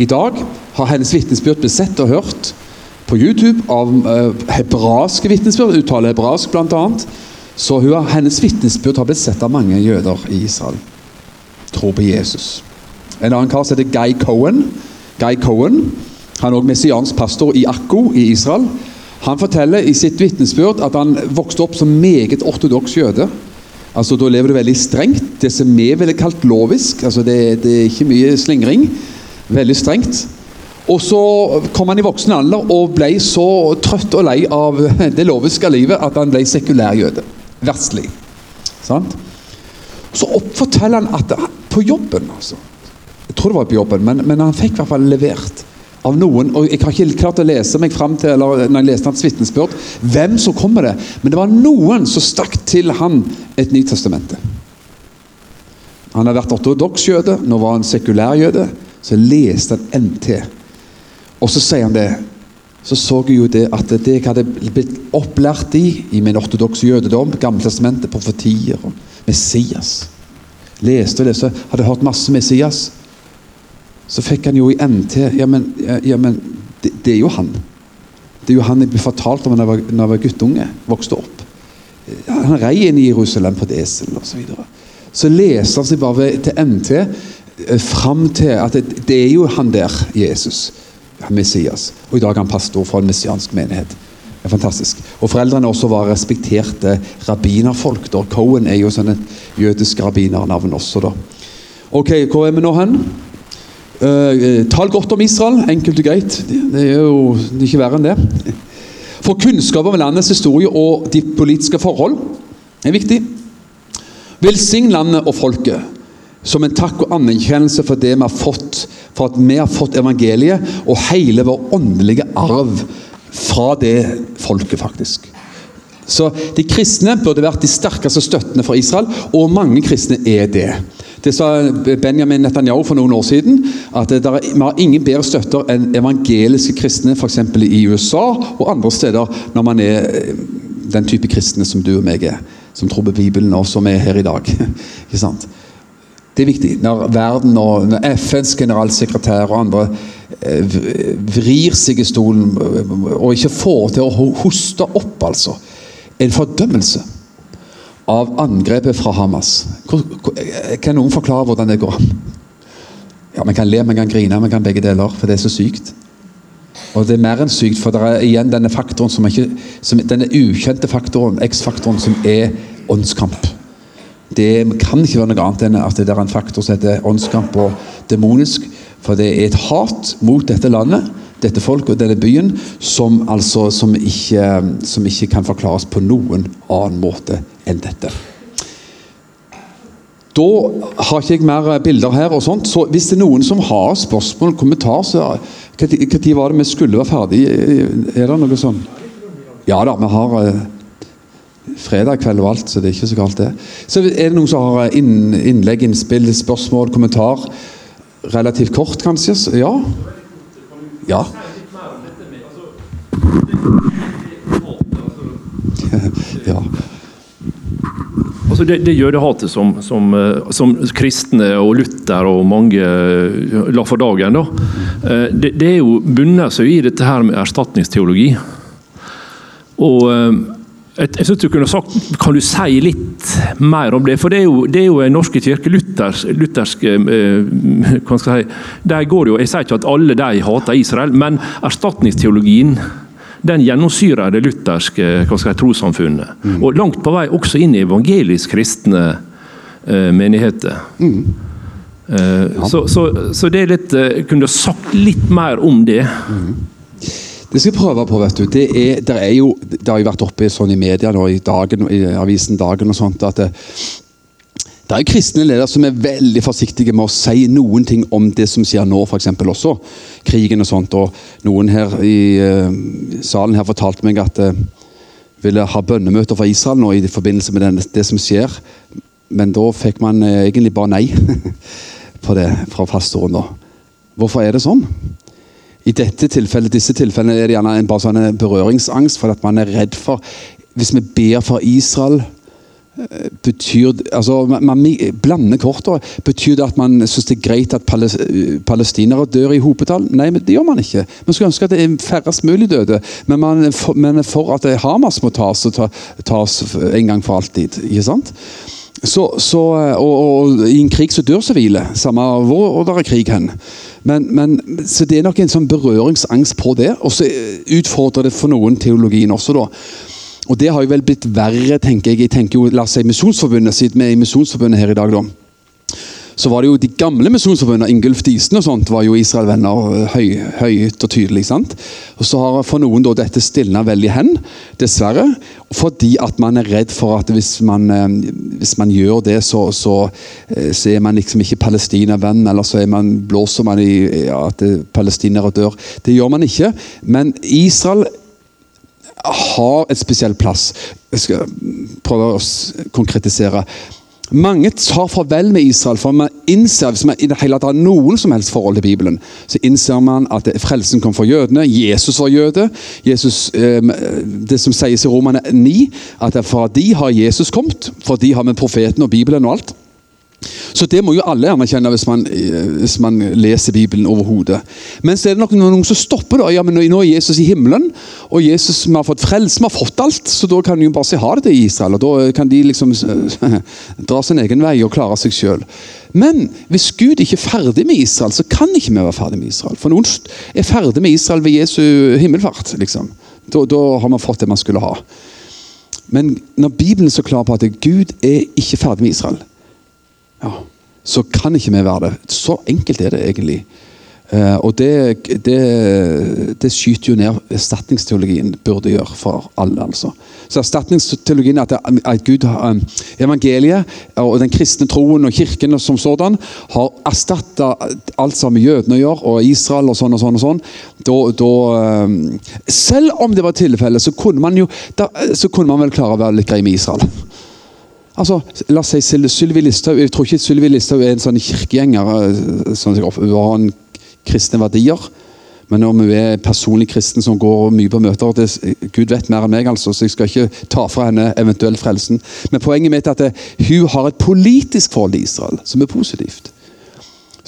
I dag har hennes vitnesbyrd blitt sett og hørt på YouTube av hebraske hebraiske vitnesbyrd, uttaler hebraisk bl.a. Så hun, hennes vitnesbyrd har blitt sett av mange jøder i Israel. Tror på Jesus. En annen kar som heter Guy Cohen. Guy Cohen han er også messiansk pastor i Akko i Israel. Han forteller i sitt vitnesbyrd at han vokste opp som meget ortodoks jøde. Altså Da lever du veldig strengt. Det som vi ville kalt lovisk. altså det, det er ikke mye slingring. Veldig strengt. Og så kom han i voksen alder og ble så trøtt og lei av det loviske livet at han ble sekulær jøde. Verdslig. Sant? Så forteller han at på jobben altså, Jeg tror det var på jobben, men, men han fikk i hvert fall levert av noen og Jeg har ikke klart å lese meg fram til eller når jeg leste hans vitnesbyrd, hvem som kom med det. Men det var noen som stakk til han et Nytestamentet. Han har vært ortodoks jøde, nå var han sekulær jøde. Så leste han NT. Og så sier han det. Så så jeg jo det at det jeg hadde blitt opplært i i min ortodokse jødedom, Gammeltestamentet, profetier og Messias Leste og leste, hadde hørt masse Messias. Så fikk han jo i NT Ja, men, ja, men det, det, er jo han. Det er jo han jeg ble fortalt om da jeg var, når jeg var guttunge. Vokste opp. Han rei inn i Jerusalem på et esel osv. Så, så leste han seg bare til NT Eh, fram til at det, det, er jo han der, Jesus, Messias. Og i dag er han pastor for en messiansk menighet. Det er fantastisk. Og Foreldrene også var respekterte rabbinerfolk. da. Cohen er jo sånn et jødisk rabbinernavn også. da. Ok, Hvor er vi nå hen? Uh, tal godt om Israel. Enkelt og greit. Det er jo ikke verre enn det. For kunnskap om landets historie og de politiske forhold er viktig. Velsign landet og folket som en takk og anerkjennelse for det vi har fått, for at vi har fått evangeliet og hele vår åndelige arv fra det folket, faktisk. Så De kristne burde vært de sterkeste støttene for Israel, og mange kristne er det. Det sa Benjamin Netanyahu for noen år siden. At er, vi har ingen bedre støtter enn evangeliske kristne f.eks. i USA og andre steder, når man er eh, den type kristne som du og meg er. Som tror på Bibelen, og som er her i dag. ikke sant? Det er viktig. Når verden og når FNs generalsekretær og andre eh, vrir seg i stolen eh, og ikke får til å hoste opp, altså. En fordømmelse av angrepet fra Hamas. Kan noen forklare hvordan det går an? Ja, Man kan le, man kan grine, man kan begge deler, for det er så sykt. Og det er mer enn sykt, for det er igjen denne faktoren som ikke, som, denne ukjente faktoren, X-faktoren, som er åndskamp. Det kan ikke være noe annet enn at det er en faktor som heter åndskamp og demonisk. For det er et hat mot dette landet, dette folket og denne byen som, altså, som, ikke, som ikke kan forklares på noen annen måte enn dette. Da har ikke jeg mer bilder her. og sånt, så Hvis det er noen som har spørsmål, kommentar, så Når var det vi skulle være ferdig? Er det noe sånn? Ja da, vi har eh, fredag kveld og alt, så det er ikke så galt, det. Så er det noen som har inn, innlegg, innspill, spørsmål, kommentar? Relativt kort, kanskje? Ja? Ja. ja. Altså det, det jødehatet som, som, eh, som, kristne og Luther og mange eh, la for dagen, da, eh, det, det er jo bunner seg i dette her med erstatningsteologi. Og jeg, jeg synes du kunne sagt, Kan du si litt mer om det? For det er jo, det er jo en norske kirke, luthersk, luthersk eh, hva skal jeg si, der går jo, Jeg sier ikke at alle de hater Israel, men erstatningsteologien den gjennomsyrer det lutherske si, trossamfunnet. Mm. Og langt på vei også inn i evangelisk kristne uh, menigheter. Mm. Uh, ja. så, så, så, det er litt uh, Kunne du sagt litt mer om det? Mm. Det skal jeg prøve på. vet du. Det, er, det, er jo, det har jo vært oppe sånn i media nå, i, dagen, i avisen Dagen og sånt, at det, det er kristne ledere som er veldig forsiktige med å si noen ting om det som skjer nå, f.eks. også. Krigen og sånt. og Noen her i uh, salen her fortalte meg at de uh, ville ha bønnemøter for Israel nå i forbindelse med den, det som skjer. Men da fikk man egentlig bare nei på det fra pastoren. da. Hvorfor er det sånn? I dette tilfellet, disse tilfellene er det gjerne en bare sånn berøringsangst for at man er redd for Hvis vi ber for Israel eh, Betyr altså Man blander kortene. Betyr det at man syns det er greit at palestinere dør i hopetall? Nei, men det gjør man ikke. Man skulle ønske at det er færrest mulig døde. Men man er for at Hamas må tas, tas en gang for alltid. ikke sant? Så, så, og, og, I en krig så dør sivile, samme hvor det er krig hen. Men, men, så Det er nok en sånn berøringsangst på det. Og så utfordrer det for noen teologien også. da. Og Det har jo vel blitt verre, tenker jeg. Jeg tenker jo, La oss si Misjonsforbundet, siden vi er i Misjonsforbundet her i dag. da så var det jo de gamle misjonsforbundene, Ingulf Disen og sånt, var jo Israel-venner høy, høyt og tydelig. sant? Og Så har for noen da dette stilna veldig hen, dessverre. Fordi at man er redd for at hvis man, eh, hvis man gjør det, så, så, eh, så, er man liksom ikke Palestina-venn, eller så man, blåser man i ja, at palestinere dør. Det gjør man ikke. Men Israel har et spesiell plass. Jeg skal prøve å konkretisere. Mange tar farvel med Israel, for man innser hvis man i det hele tatt har noen som helst forhold til Bibelen, så innser man at frelsen kom fra jødene. Jesus var jøde. Jesus, eh, det som sies i Romane 9, at fra de har Jesus kommet. For de har med profeten og Bibelen og alt. Så det må jo alle anerkjenne hvis man, hvis man leser Bibelen overhodet. Men så er det nok noen som stopper. da, ja, men Nå er Jesus i himmelen, og Jesus vi har fått frelse, vi har fått alt. Så da kan de jo bare si ha det til Israel. og Da kan de liksom dra sin egen vei og klare seg sjøl. Men hvis Gud ikke er ferdig med Israel, så kan ikke vi være ferdig med Israel. For noen er ferdig med Israel ved Jesu himmelfart. liksom. Da, da har man fått det man skulle ha. Men når Bibelen er så klar på at Gud er ikke ferdig med Israel ja, så kan ikke vi være det. Så enkelt er det egentlig. Uh, og det, det, det, skyter jo ned erstatningsteologien burde gjøre for alle. altså. Så Erstatningsteologien er at, at Gud, har evangeliet og den kristne troen og kirken som sådan har erstatta alt som jødene å gjøre, og Israel og sånn og sånn. og sånn. Da, da, selv om det var tilfellet, så kunne man jo da, så kunne man vel klare å være litt grei med Israel. Altså, la oss si Syl- Sylvi Listhaug Jeg tror ikke Sylvi Listhaug er en sånn kirkegjenger. eh, Sånn, hun har en kristne verdier. Men om hun er personlig kristen som går mye på møter det, Gud vet mer enn meg, altså, så jeg skal ikke ta fra henne eventuell frelsen. Men poenget mitt er at hun har et politisk forhold til Israel som er positivt.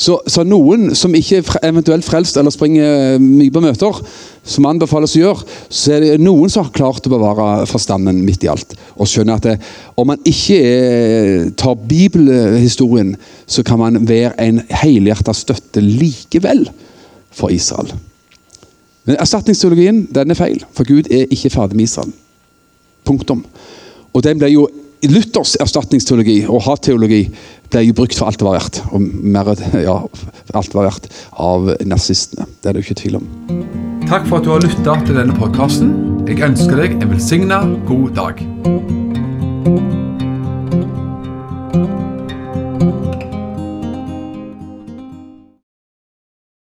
Så, så noen som ikke er eventuelt frelst eller springer mye på møter, som anbefales å gjøre, så er det noen som har klart å bevare forstanden midt i alt. Og skjønner at det, om man ikke er, tar bibelhistorien, så kan man være en helhjertet støtte likevel for Israel. Men erstatningsteologien den er feil, for Gud er ikke ferdig med Israel. Punktum. Og den ble jo Luthers erstatningsteologi og hatteologi ble jo brukt for alt det var verdt. Og mer, ja, alt det var verdt av nazistene. Det er det jo ikke tvil om. Takk for at du har lytta til denne podkasten. Jeg ønsker deg en velsigna god dag.